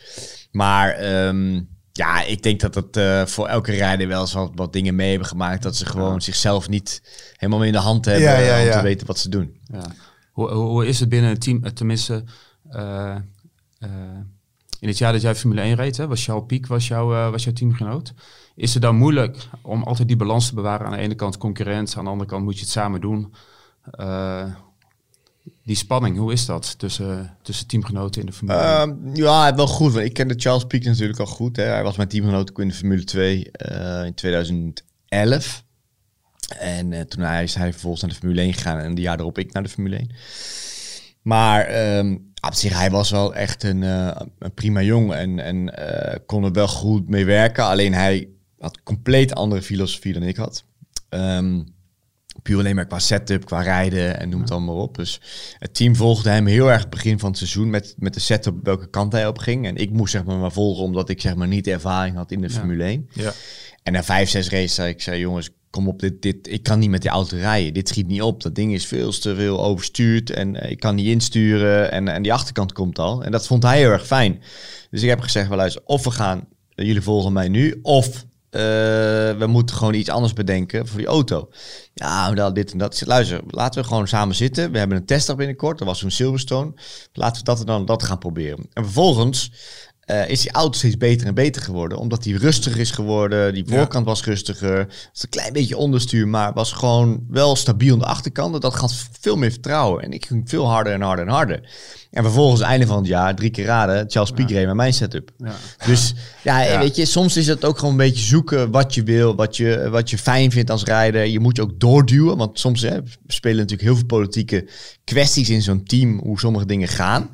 S1: Maar ehm, ja, ik denk dat het voor elke rijder wel eens wat, wat dingen mee hebben gemaakt. Dat ze gewoon zichzelf niet helemaal meer in de hand hebben om te weten wat ze doen.
S4: Ja. Hoe, hoe, is het binnen een team, tenminste, in het jaar dat jij Formule 1 reed, hè, was jouw piek, was, jouw eh, was jouw teamgenoot. Is het dan moeilijk om altijd die balans te bewaren? Aan de ene kant concurrent, aan de andere kant moet je het samen doen. Eh, die spanning, hoe is dat tussen, tussen teamgenoten in de Formule 1?
S1: Ehm, ja, wel goed. Want ik kende Charles Piek natuurlijk al goed. Hè. Hij was mijn teamgenoot in de Formule 2 eh, in 2011. En toen hij is hij vervolgens naar de Formule 1 gegaan en een jaar erop ik naar de Formule 1. Maar ehm, op zich, hij was wel echt een, eh, een prima jongen en, en eh, kon er wel goed mee werken. Alleen hij had compleet andere filosofie dan ik had. Ehm, puur alleen maar qua setup, qua rijden en noem het allemaal op. Dus het team volgde hem heel erg het begin van het seizoen met, met de setup welke kant hij op ging. En ik moest zeg maar maar volgen omdat ik zeg maar niet de ervaring had in de Formule 1.
S3: Ja.
S1: En na vijf, zes races zei ik, zei, jongens, kom op, dit, dit, ik kan niet met die auto rijden. Dit schiet niet op. Dat ding is veel te veel overstuurd en eh, ik kan niet insturen. En, en die achterkant komt al. En dat vond hij heel erg fijn. Dus ik heb gezegd, wel luister, of we gaan, eh, jullie volgen mij nu, of eh, we moeten gewoon iets anders bedenken voor die auto. Ja, dan dit en dat. Luister, laten we gewoon samen zitten. We hebben een testdag binnenkort. Dat was toen Silverstone. Laten we dat dan dat gaan proberen. En vervolgens eh, is die auto steeds beter en beter geworden. Omdat die rustiger is geworden. Die voorkant was rustiger. Het was een klein beetje onderstuur, maar was gewoon wel stabiel aan de achterkant. Dat gaf veel meer vertrouwen. En ik ging veel harder en harder en harder. En vervolgens, einde van het jaar, drie keer raden, Charles reed met mijn setup.
S4: Ja.
S1: Dus ja, weet je, soms is het ook gewoon een beetje zoeken wat je wil, wat je, wat je fijn vindt als rijder. Je moet je ook doorduwen, want soms hè, spelen natuurlijk heel veel politieke kwesties in zo'n team, hoe sommige dingen gaan.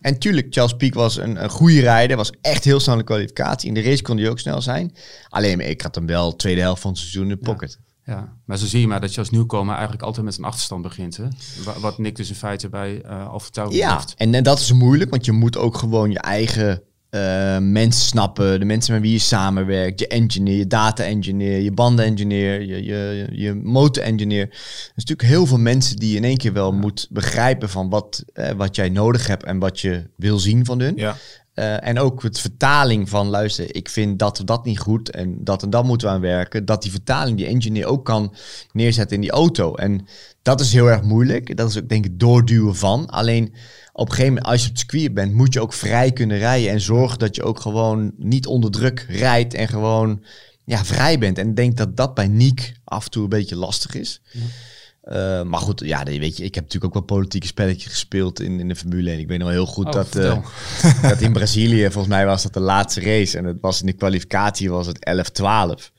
S1: En tuurlijk, Charles Piek was een, een goede rijder, was echt heel snel in de kwalificatie. In de race kon hij ook snel zijn. Alleen, ik had hem wel de tweede helft van het seizoen in de pocket.
S4: Ja, maar zo zie je maar dat je als nieuwkomer eigenlijk altijd met een achterstand begint. Hè? Wa- Wat Nick dus in feite bij eh Alfa Tauri
S1: Ja,
S4: heeft.
S1: en, en dat is moeilijk, want je moet ook gewoon je eigen eh, mensen snappen. De mensen met wie je samenwerkt. Je engineer, je data-engineer, je banden-engineer, je, je, je motor-engineer. Er is natuurlijk heel veel mensen die je in één keer wel moet begrijpen van wat, eh, wat jij nodig hebt en wat je wil zien van hun.
S3: Ja.
S1: Eh, en ook het vertaling van, luister, ik vind dat of dat niet goed en dat en dat moeten we aan werken. Dat die vertaling die engineer ook kan neerzetten in die auto. En dat is heel erg moeilijk. Dat is ook denk ik doorduwen van. Alleen op een gegeven moment, als je op het circuit bent, moet je ook vrij kunnen rijden. En zorgen dat je ook gewoon niet onder druk rijdt en gewoon ja, vrij bent. En ik denk dat dat bij Niek af en toe een beetje lastig is. Eh, maar goed, ja, weet je, ik heb natuurlijk ook wel politieke spelletjes gespeeld in, in de Formule 1. Ik weet nog heel goed
S4: Oh,
S1: dat, eh, [laughs] dat in Brazilië, volgens mij was dat de laatste race. En het was in de kwalificatie was het 11-12.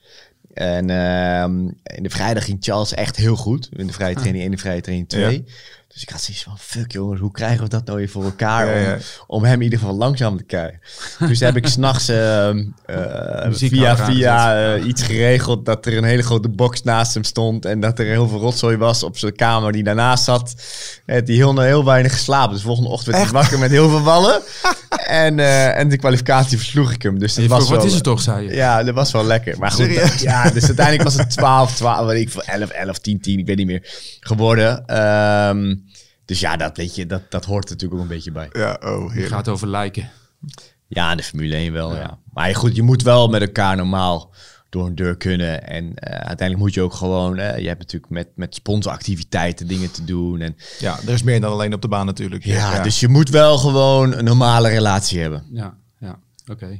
S1: En ehm, in de vrijdag ging Charles echt heel goed. In de vrije training 1 en de vrije training 2. Dus ik had zoiets van, fuck jongens, hoe krijgen we dat nou weer voor elkaar?
S3: Ja, ja.
S1: Om, om hem in ieder geval langzaam te krijgen. Dus heb ik [laughs] s'nachts ehm eh via, via eh, iets geregeld dat er een hele grote box naast hem stond. En dat er heel veel rotzooi was op zijn kamer die daarnaast zat. Eh, die heel, heel weinig geslapen. Dus volgende ochtend werd hij wakker met heel veel wallen. [laughs] en, eh, en de kwalificatie versloeg ik hem. Dus dat was
S4: vroeg, wat is het toch, zei je?
S1: ja, dat was wel lekker. Maar goed, ja, dus uiteindelijk was het 12, 12, weet ik veel, 11, 11, 10, 10, ik weet niet meer, geworden. Ehm, dus ja, dat, weet je, dat, dat hoort natuurlijk ook een beetje bij.
S3: Ja, oh,
S4: Het gaat over lijken.
S1: Ja, de Formule 1 wel, ja. Maar goed, je moet wel met elkaar normaal door een deur kunnen. En eh, uiteindelijk moet je ook gewoon, eh, je hebt natuurlijk met, met sponsoractiviteiten dingen te doen. En,
S3: Ja, er is meer dan alleen op de baan natuurlijk.
S1: ja, dus je moet wel gewoon een normale relatie hebben.
S4: Ja, ja, oké.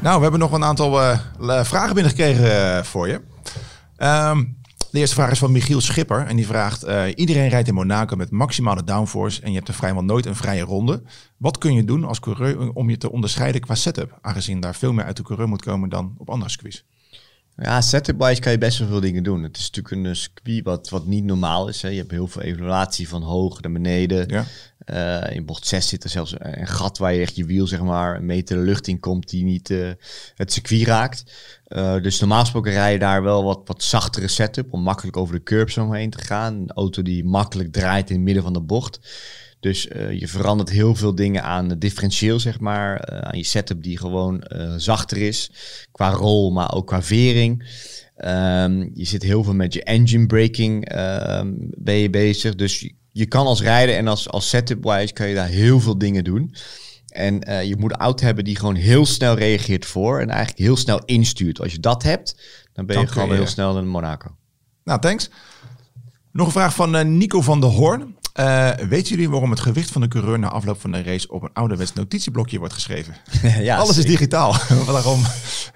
S3: Nou, we hebben nog een aantal eh, le- vragen binnengekregen voor je. Ehm, De eerste vraag is van Michiel Schipper. En die vraagt, eh, iedereen rijdt in Monaco met maximale downforce en je hebt er vrijwel nooit een vrije ronde. Wat kun je doen als coureur om je te onderscheiden qua setup? Aangezien daar veel meer uit de coureur moet komen dan op andere circuits.
S1: Ja, setup-wise kan je best wel veel dingen doen. Het is natuurlijk een circuit wat, wat niet normaal is. Hè. Je hebt heel veel evaluatie van hoog naar beneden.
S3: Ja.
S1: Eh, in bocht 6 zit er zelfs een gat waar je echt je wiel zeg maar een meter de lucht in komt die niet eh, het circuit raakt. Eh, dus normaal gesproken rij je daar wel wat, wat zachtere setup om makkelijk over de curbs omheen te gaan. Een auto die makkelijk draait in het midden van de bocht. Dus je verandert heel veel dingen aan het differentieel, zeg maar. aan je setup die gewoon zachter is. Qua rol, maar ook qua vering. Ehm, je zit heel veel met je engine braking ehm, ben je bezig. Dus je, je kan als rijder en als, als setup-wise kan je daar heel veel dingen doen. En eh, je moet een auto hebben die gewoon heel snel reageert voor. En eigenlijk heel snel instuurt. Als je dat hebt, dan ben je
S3: Dan
S1: gewoon
S3: je-
S1: heel snel in Monaco.
S3: Nou, thanks. Nog een vraag van eh, Nico van der Hoorn. Eh weten jullie waarom het gewicht van de coureur na afloop van de race op een ouderwets notitieblokje wordt geschreven? [laughs]
S1: ja,
S3: Alles is digitaal. [laughs] Waarom?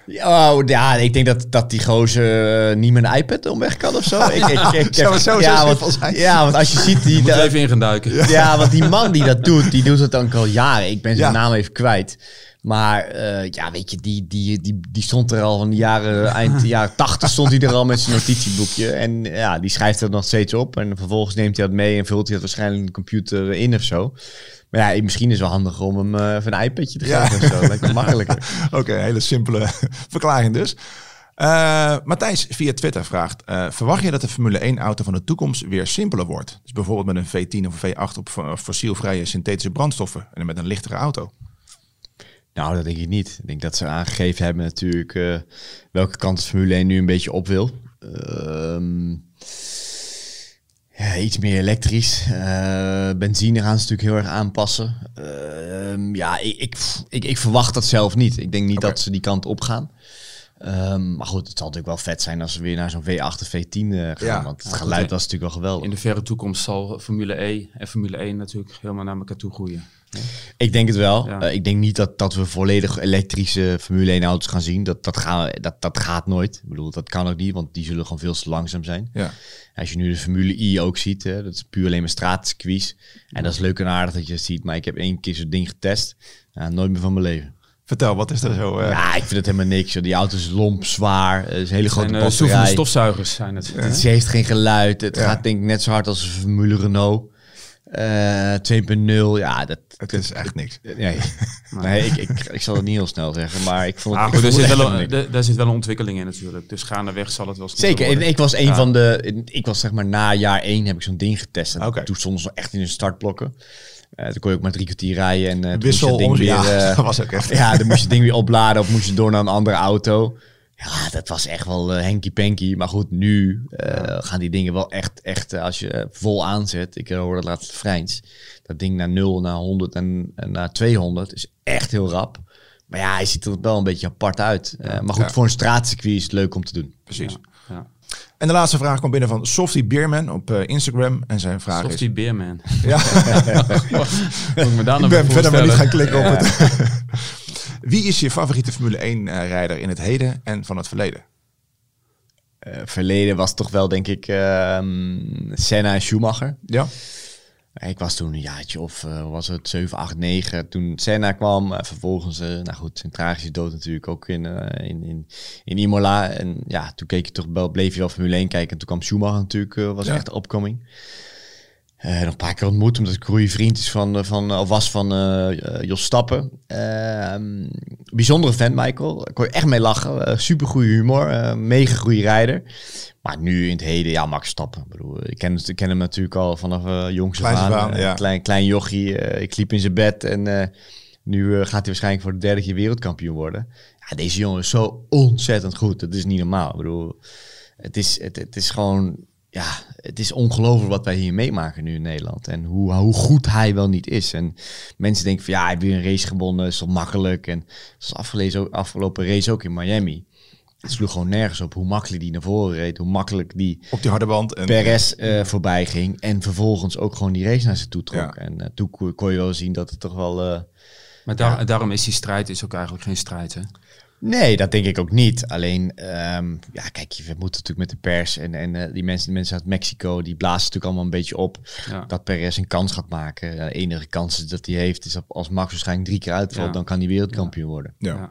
S1: Ja, oh, ja, ik denk dat, dat die gozer eh, niet met een iPad om weg kan of zo. [laughs] ik, ik, ik,
S3: Zou het zo-
S1: ja,
S3: zo
S1: want,
S3: zijn?
S1: ja, want als je ziet... Die,
S4: Moet even in gaan duiken.
S1: ja, want die man die dat doet, die doet het dan al jaren. Ik ben zijn
S3: Ja.
S1: naam even kwijt. Maar eh, ja, weet je, die, die, die, die stond er al van de jaren, eind de jaren [laughs] 80 stond hij er al met zijn notitieboekje. En ja, die schrijft het nog steeds op. En vervolgens neemt hij dat mee en vult hij het waarschijnlijk in de computer in of zo. Maar ja, misschien is het wel handig om hem eh, even een iPadje te
S3: Ja.
S1: geven of zo. Lijkt me makkelijker. [laughs]
S3: Oké, hele simpele [laughs] verklaring dus. Eh, Matthijs via Twitter vraagt: eh, Verwacht je dat de Formule 1-auto van de toekomst weer simpeler wordt? Dus bijvoorbeeld met een V10 of een V8 op fo- fossielvrije synthetische brandstoffen en met een lichtere auto.
S1: Nou, dat denk ik niet. Ik denk dat ze aangegeven hebben natuurlijk eh, welke kant het Formule 1 nu een beetje op wil. Ehm, ja, iets meer elektrisch. Eh, benzine gaan ze natuurlijk heel erg aanpassen. Ehm, ja, ik, ik, ik, ik verwacht dat zelf niet. Ik denk niet dat ze die kant op gaan. Ehm, maar goed, het zal natuurlijk wel vet zijn als ze weer naar zo'n V8 of V10 eh, gaan.
S3: Ja.
S1: want het geluid was natuurlijk wel geweldig.
S4: In de verre toekomst zal Formule E en Formule 1 natuurlijk helemaal naar elkaar toe groeien.
S1: Ik denk het wel.
S4: Ja.
S1: Eh, ik denk niet dat, dat we volledig elektrische Formule 1 auto's gaan zien. Dat, dat, gaan, we- dat, dat gaat nooit. Ik bedoel, dat kan ook niet, want die zullen gewoon veel te langzaam zijn.
S3: Ja.
S1: Als je nu de Formule I ook ziet, hè, dat is puur alleen maar straatcircuits. En dat is leuk en aardig dat je het ziet. Maar ik heb één keer zo'n ding getest. Ja, nooit meer van mijn leven.
S3: Vertel, wat is er zo? eh,
S1: Ja, ik vind het helemaal niks. joh. Die auto is lomp, zwaar. Het is een hele grote
S4: En uh, stofzuigers zijn het.
S1: Het is- heeft geen geluid. Het
S3: Ja.
S1: gaat denk ik net zo hard als een Formule Renault. Eh 2.0, ja, dat,
S3: het is echt niks.
S1: Nee, [laughs] nee ik, ik, ik zal het niet heel snel zeggen, maar ik vond het...
S4: Ah, goed, er zit, wel een, er- daar zit wel een ontwikkeling in natuurlijk. Dus gaandeweg zal het wel
S1: Zeker, en ik was een
S4: Ja.
S1: van de... Ik was zeg maar na jaar één heb ik zo'n ding getest. En. Toen stonden ze echt in de startblokken. Eh toen kon je ook maar drie kwartier rijden. En eh, toen
S3: Wissel
S1: moest je
S3: om.
S1: het ding
S3: Ja,
S1: weer... eh, [laughs]
S3: dat was ook echt.
S1: ja, dan moest je het ding weer opladen of moest je door naar een andere auto. Ja, dat was echt wel eh hanky-panky. Maar goed, nu eh, gaan die dingen wel echt, echt eh, als je vol aanzet. Ik hoorde dat laatst Vrijns. Dat ding naar 0, naar 100 en, en naar 200 is echt heel rap. Maar ja, hij ziet er wel een beetje apart uit. Eh, maar goed,
S3: Ja.
S1: voor een straatcircuit is het leuk om te doen.
S3: Precies.
S4: Ja.
S3: En de laatste vraag komt binnen van Softy Beerman op eh, Instagram. En zijn vraag is...
S4: Softie Beerman.
S3: Ja, [laughs]
S4: Moet ik me daar
S3: ik ben
S4: bij
S3: verder maar niet gaan klikken op het. [laughs] Wie is je favoriete Formule 1-rijder in het heden en van het verleden?
S1: Eh, verleden was toch wel, denk ik, ehm, Senna en Schumacher.
S3: Ja,
S1: Ik was toen een jaartje of eh, was het 7, 8, 9 toen Senna kwam. Eh, vervolgens, eh, nou goed, zijn tragische dood natuurlijk ook in, eh, in, in, in Imola. En ja, toen keek je toch wel, bleef je wel Formule 1 kijken. En toen kwam Schumacher natuurlijk, eh, was
S3: Ja.
S1: echt de opkoming. Eh, nog een paar keer ontmoet, omdat ik goede vriend is van, eh, van, of was van eh, eh, Jos Stappen. Ehm, bijzondere vent, Michael. Daar kon je echt mee lachen. Super goede humor. eh, mega goede rijder. Maar nu in het heden, ja, Max Stappen. Ik, bedoel, ik, ken, ik ken hem natuurlijk al vanaf uh, jongs af Eh,
S3: ja.
S1: klein, klein jochie. eh, ik liep in zijn bed en eh, nu eh, gaat hij waarschijnlijk voor de derde keer wereldkampioen worden. Ja, deze jongen is zo ontzettend goed. Dat is niet normaal. Ik bedoel, het is, het, het is gewoon, ja, het is ongelooflijk wat wij hier meemaken nu in Nederland. En hoe, hoe goed hij wel niet is. En mensen denken van ja, hij heeft weer een race gewonnen, is toch makkelijk. En zoals afgelezen, afgelopen race ook in Miami. Het sloeg gewoon nergens op hoe makkelijk die naar voren reed. Hoe makkelijk die
S3: op die harde band. En,
S1: Perez eh, voorbij ging. En vervolgens ook gewoon die race naar zich toe trok.
S3: Ja.
S1: En eh, toen kon je wel zien dat het toch wel... eh,
S4: Maar daar, daarom is die strijd is ook eigenlijk geen strijd. Hè?
S1: Nee, dat denk ik ook niet. Alleen, ehm, ja, kijk, we moeten natuurlijk met de pers en, en eh, die, mensen, die mensen uit Mexico, die blazen natuurlijk allemaal een beetje op
S4: Ja.
S1: dat Perez een kans gaat maken. De enige kans dat hij heeft is dat als Max waarschijnlijk drie keer uitvalt,
S4: Ja.
S1: dan kan hij wereldkampioen worden.
S3: Ja.
S4: Ja.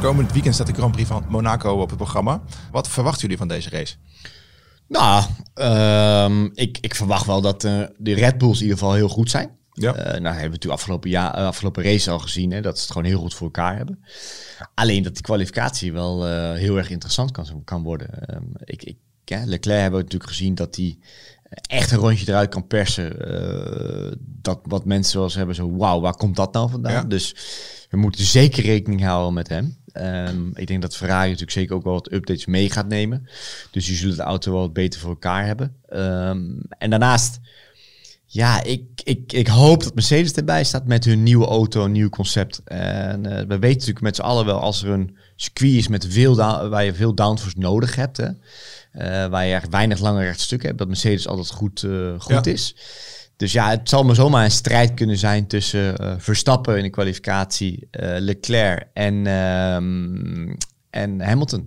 S3: Komend weekend staat de Grand Prix van Monaco op het programma. Wat verwachten jullie van deze race?
S1: Nou, ehm, ik, ik verwacht wel dat eh, de Red Bulls in ieder geval heel goed zijn.
S3: Ja.
S1: Eh, nou, hebben we natuurlijk afgelopen, jaar, eh, afgelopen race al gezien, hè, dat ze het gewoon heel goed voor elkaar hebben. Alleen dat die kwalificatie wel eh, heel erg interessant kan, kan worden. Ehm, ik, ik, ja, Leclerc hebben we natuurlijk gezien dat hij echt een rondje eruit kan persen. dat wat mensen zoals hebben zo, wauw, waar komt dat nou vandaan?
S3: Ja.
S1: Dus we moeten zeker rekening houden met hem. Ehm, ik denk dat Ferrari natuurlijk zeker ook wel wat updates mee gaat nemen. Dus die zullen de auto wel wat beter voor elkaar hebben. Ehm, en daarnaast, ja, ik, ik, ik hoop dat Mercedes erbij staat met hun nieuwe auto, een nieuw concept. En eh, we weten natuurlijk met z'n allen wel, als er een circuit is met veel waar je veel downforce nodig hebt, hè, eh, waar je echt weinig lange rechtstukken hebt, dat Mercedes altijd goed, eh, goed
S3: Ja.
S1: is. Dus ja, het zal maar zomaar een strijd kunnen zijn tussen Verstappen in de kwalificatie, Leclerc en, ehm, en Hamilton.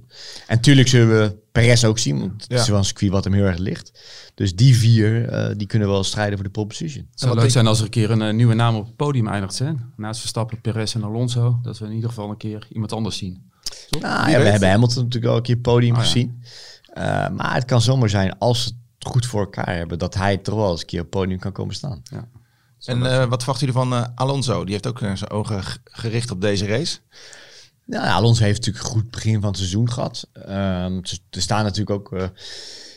S1: En natuurlijk zullen we Perez ook zien, want het
S3: Ja.
S1: is wel een circuit wat hem heel erg ligt. Dus die vier, eh, die kunnen wel strijden voor de pole position.
S4: Het zou
S3: wat
S4: leuk zijn als er een keer een eh, nieuwe naam op het podium eindigt. Hè? Naast Verstappen, Perez en Alonso. Dat we in ieder geval een keer iemand anders zien.
S1: Nou, ja, we hebben Hamilton natuurlijk al een keer podium
S4: Oh, ja.
S1: gezien. Eh, maar het kan zomaar zijn, als ze het goed voor elkaar hebben, dat hij toch wel eens een keer op het podium kan komen staan.
S4: Ja.
S3: En eh, wat verwachten jullie van Alonso? Die heeft ook zijn ogen gericht op deze race.
S1: Nou, ja, Alonso heeft natuurlijk een goed begin van het seizoen gehad. Ze- er staan natuurlijk ook, eh,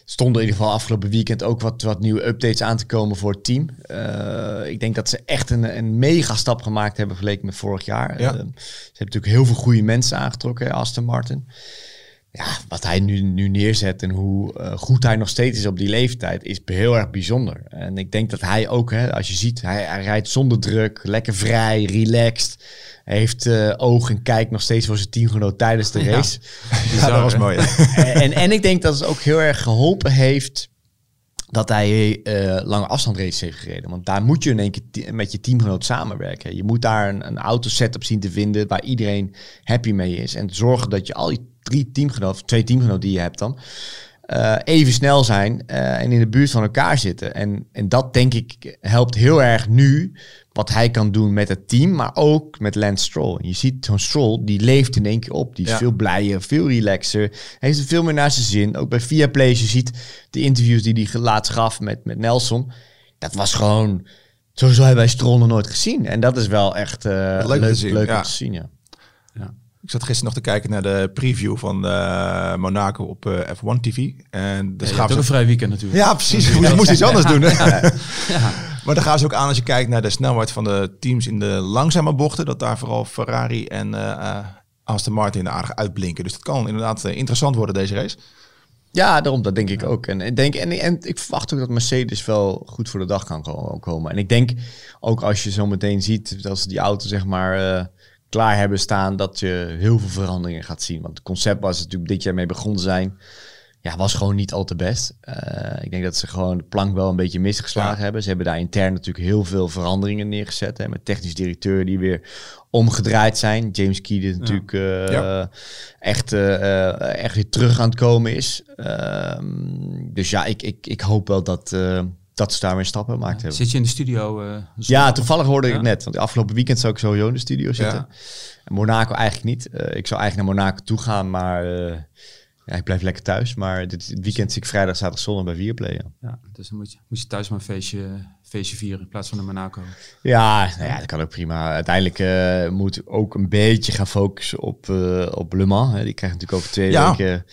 S1: stonden in ieder geval afgelopen weekend ook wat, wat nieuwe updates aan te komen voor het team. Eh, ik denk dat ze echt een, een mega stap gemaakt hebben vergeleken met vorig jaar.
S3: Ja.
S1: Ehm, ze hebben natuurlijk heel veel goede mensen aangetrokken, hè, Aston Martin. Ja, wat hij nu, nu neerzet en hoe eh, goed hij nog steeds is op die leeftijd, is heel erg bijzonder. En ik denk dat hij ook, hè, als je ziet, hij, hij rijdt zonder druk, lekker vrij, relaxed. Hij heeft eh, oog en kijk nog steeds voor zijn teamgenoot tijdens de
S4: Ja.
S1: race. [laughs]
S3: Ja, dat was mooi. [laughs]
S1: en, en ik denk dat het ook heel erg geholpen heeft dat hij eh lange afstandraces heeft gereden. Want daar moet je in één keer met je teamgenoot samenwerken. Je moet daar een, een auto-setup zien te vinden waar iedereen happy mee is. En zorgen dat je al die drie teamgenoten, of twee teamgenoten die je hebt dan, eh, even snel zijn eh, en in de buurt van elkaar zitten. En, en dat denk ik helpt heel erg nu wat hij kan doen met het team, maar ook met Lance Stroll. En je ziet zo'n Stroll, die leeft in één keer op. Die is
S3: Ja.
S1: veel blijer, veel relaxer. Heeft het veel meer naar zijn zin. Ook bij Viaplay, je ziet de interviews die hij laatst gaf met, met Nelson. Dat was gewoon... Sowieso hebben wij Stroll nog nooit gezien. En dat is wel echt eh,
S3: Leuk
S1: leuk,
S3: te
S1: leuk,
S3: zien, ja.
S1: om te zien, ja.
S3: Ik zat gisteren nog te kijken naar de preview van eh, Monaco op eh, F1 TV. En de
S4: Ja, je hebt ook een vrij weekend natuurlijk.
S3: Ja, precies. [laughs] Je moest iets anders doen. Hè? Maar dan gaan ze ook aan als je kijkt naar de snelheid van de teams in de langzame bochten. Dat daar vooral Ferrari en eh, Aston Martin aardig uitblinken. Dus dat kan inderdaad eh, interessant worden deze race.
S1: Ja, daarom, dat denk ik ook. En, ik denk, en, en ik verwacht ook dat Mercedes wel goed voor de dag kan ko- komen. En ik denk ook als je zo meteen ziet, als ze die auto zeg maar klaar hebben staan, dat je heel veel veranderingen gaat zien. Want het concept was natuurlijk dit jaar mee begonnen zijn, ja, was gewoon niet al te best. Eh, ik denk dat ze gewoon de plank wel een beetje misgeslagen
S3: Ja.
S1: hebben. Ze hebben daar intern natuurlijk heel veel veranderingen neergezet. Hè, met technisch directeur die weer omgedraaid zijn. James Key die natuurlijk eh,
S3: Ja.
S1: echt, eh, echt weer terug aan het komen is. Ehm, dus ja, ik, ik, ik hoop wel dat, dat ze daar weer stappen gemaakt hebben.
S4: Zit je in de studio?
S1: Ja, toevallig hoorde ik
S4: Ja?
S1: het net. Want de afgelopen weekend zou ik sowieso in de studio zitten. En Monaco eigenlijk niet. Ik zou eigenlijk naar Monaco toe gaan, maar ik blijf lekker thuis. Maar dit, weekend zie ik vrijdag, zaterdag, zondag bij Viaplay. Ja,
S4: Ja, dus dan moet je, moet je thuis maar een feestje, feestje vieren in plaats van in Monaco.
S1: ja, nou ja dat kan ook prima. Uiteindelijk eh, moet ook een beetje gaan focussen op, eh, op Le Mans. Hè. Die krijgt natuurlijk over twee
S3: Ja.
S1: weken...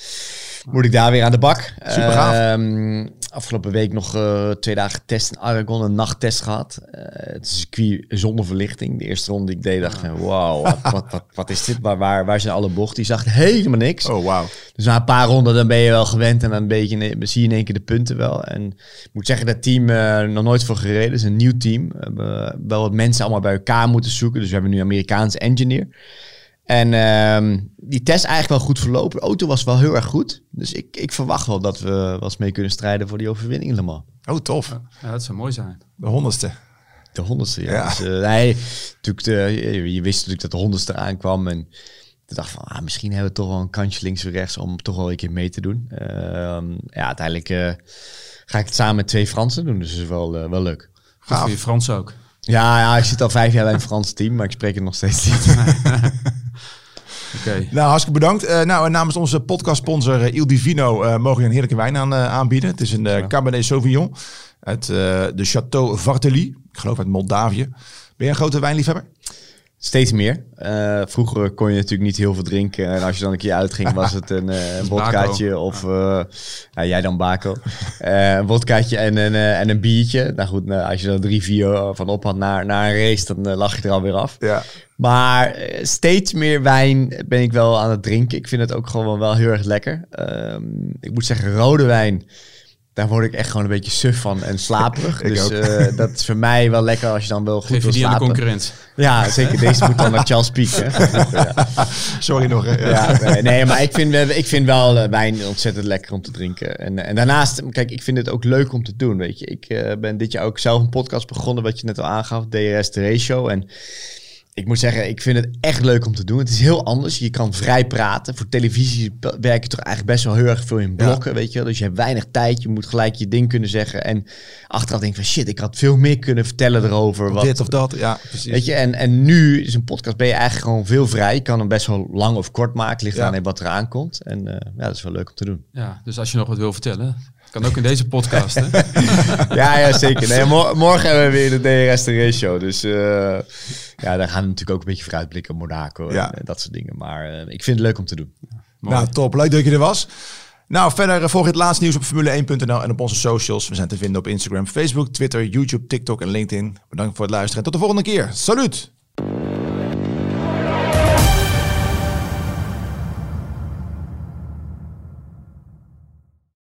S1: Moet ik daar weer aan de bak.
S3: Super gaaf.
S1: Ehm, afgelopen week nog eh, twee dagen test in Aragon, een nachttest gehad. Eh, het is circuit zonder verlichting. De eerste ronde die ik deed, dacht ik, van, wauw, wat, wat, wat, wat is dit? Waar, waar, waar zijn alle bochten? Die zag helemaal niks.
S3: Oh, wauw.
S1: Dus na een paar ronden dan ben je wel gewend en dan een beetje, zie je in één keer de punten wel. En ik moet zeggen, dat team eh nog nooit voor gereden. Het is een nieuw team. We hebben wel wat mensen allemaal bij elkaar moeten zoeken. Dus we hebben nu een Amerikaanse engineer. En ehm, die test eigenlijk wel goed verlopen. De auto was wel heel erg goed. Dus ik, ik verwacht wel dat we wel eens mee kunnen strijden voor die overwinning in Le Mans.
S3: Oh, tof.
S4: Ja, dat zou mooi zijn.
S3: De honderdste.
S1: De honderdste, ja.
S3: Ja.
S1: Dus, eh, nee, natuurlijk de, je, je wist natuurlijk dat de honderdste aankwam. En toen dacht ik van, ah, misschien hebben we toch wel een kansje links of rechts om toch wel een keer mee te doen. Ehm, ja, uiteindelijk eh, ga ik het samen met twee Fransen doen. Dus dat is wel, eh, wel leuk.
S4: Goed
S3: Gaaf.
S4: voor je Frans ook.
S1: Ja, ja, ik zit al vijf jaar bij een Frans team, maar ik spreek het nog steeds niet. [laughs]
S4: Oké.
S3: Nou, hartstikke bedankt. Eh, nou, en namens onze podcastsponsor eh, Il Divino eh, mogen we je een heerlijke wijn aan, aanbieden. Het is een eh, Cabernet Sauvignon uit eh, de Château Vartely. Ik geloof uit Moldavië. Ben je een grote wijnliefhebber?
S1: Steeds meer. Eh, vroeger kon je natuurlijk niet heel veel drinken. En als je dan een keer uitging, was het een, een [laughs] vodkaatje of... eh, ja, jij dan Bako. [laughs] Eh, een vodkaatje en een, en een biertje. Nou goed, nou, als je er drie, vier van op had naar, naar een race, dan lag je er alweer af.
S3: Ja.
S1: Maar steeds meer wijn ben ik wel aan het drinken. Ik vind het ook gewoon wel heel erg lekker. Ehm, ik moet zeggen, rode wijn, daar word ik echt gewoon een beetje suf van en slaperig. [laughs] Dus eh, dat is voor mij wel lekker als je dan wel goed
S4: Geef je
S1: wil
S4: die aan de
S1: slapen.
S4: concurrent.
S1: Ja, zeker. Deze moet dan naar Charles Peak. Hè? [laughs] Ja.
S3: Sorry nog. Hè? Ja.
S1: Ja, nee, maar ik vind, ik vind wel eh, wijn ontzettend lekker om te drinken. En, en daarnaast, kijk, ik vind het ook leuk om te doen, weet je. Ik eh, ben dit jaar ook zelf een podcast begonnen, wat je net al aangaf, DRS de Ratio. En ik moet zeggen, ik vind het echt leuk om te doen. Het is heel anders. Je kan vrij praten. Voor televisie werk je toch eigenlijk best wel heel erg veel in blokken, weet je wel. Dus je hebt weinig tijd. Je moet gelijk je ding kunnen zeggen. En achteraf denk ik van shit, ik had veel meer kunnen vertellen erover. Wat,
S3: Dit of dat. Ja, precies.
S1: Weet je, en, en nu is een podcast, ben je eigenlijk gewoon veel vrij. Je kan hem best wel lang of kort maken, ligt
S3: Ja.
S1: aan wat eraan komt. En eh, ja, dat is wel leuk om te doen.
S4: Ja, dus als je nog wat wil vertellen, kan ook in deze podcast. Hè? [laughs]
S1: ja, ja, zeker. Nee, mor- morgen hebben we weer de DRS de race show. Dus eh, ja, daar gaan we natuurlijk ook een beetje vooruitblikken op Monaco
S3: Ja.
S1: en, eh, dat soort dingen. Maar eh, ik vind het leuk om te doen.
S3: Nou, top. Leuk dat je er was. Nou, verder volg je het laatste nieuws op formule1.nl en op onze socials. We zijn te vinden op Instagram, Facebook, Twitter, YouTube, TikTok en LinkedIn. Bedankt voor het luisteren en tot de volgende keer. Salut!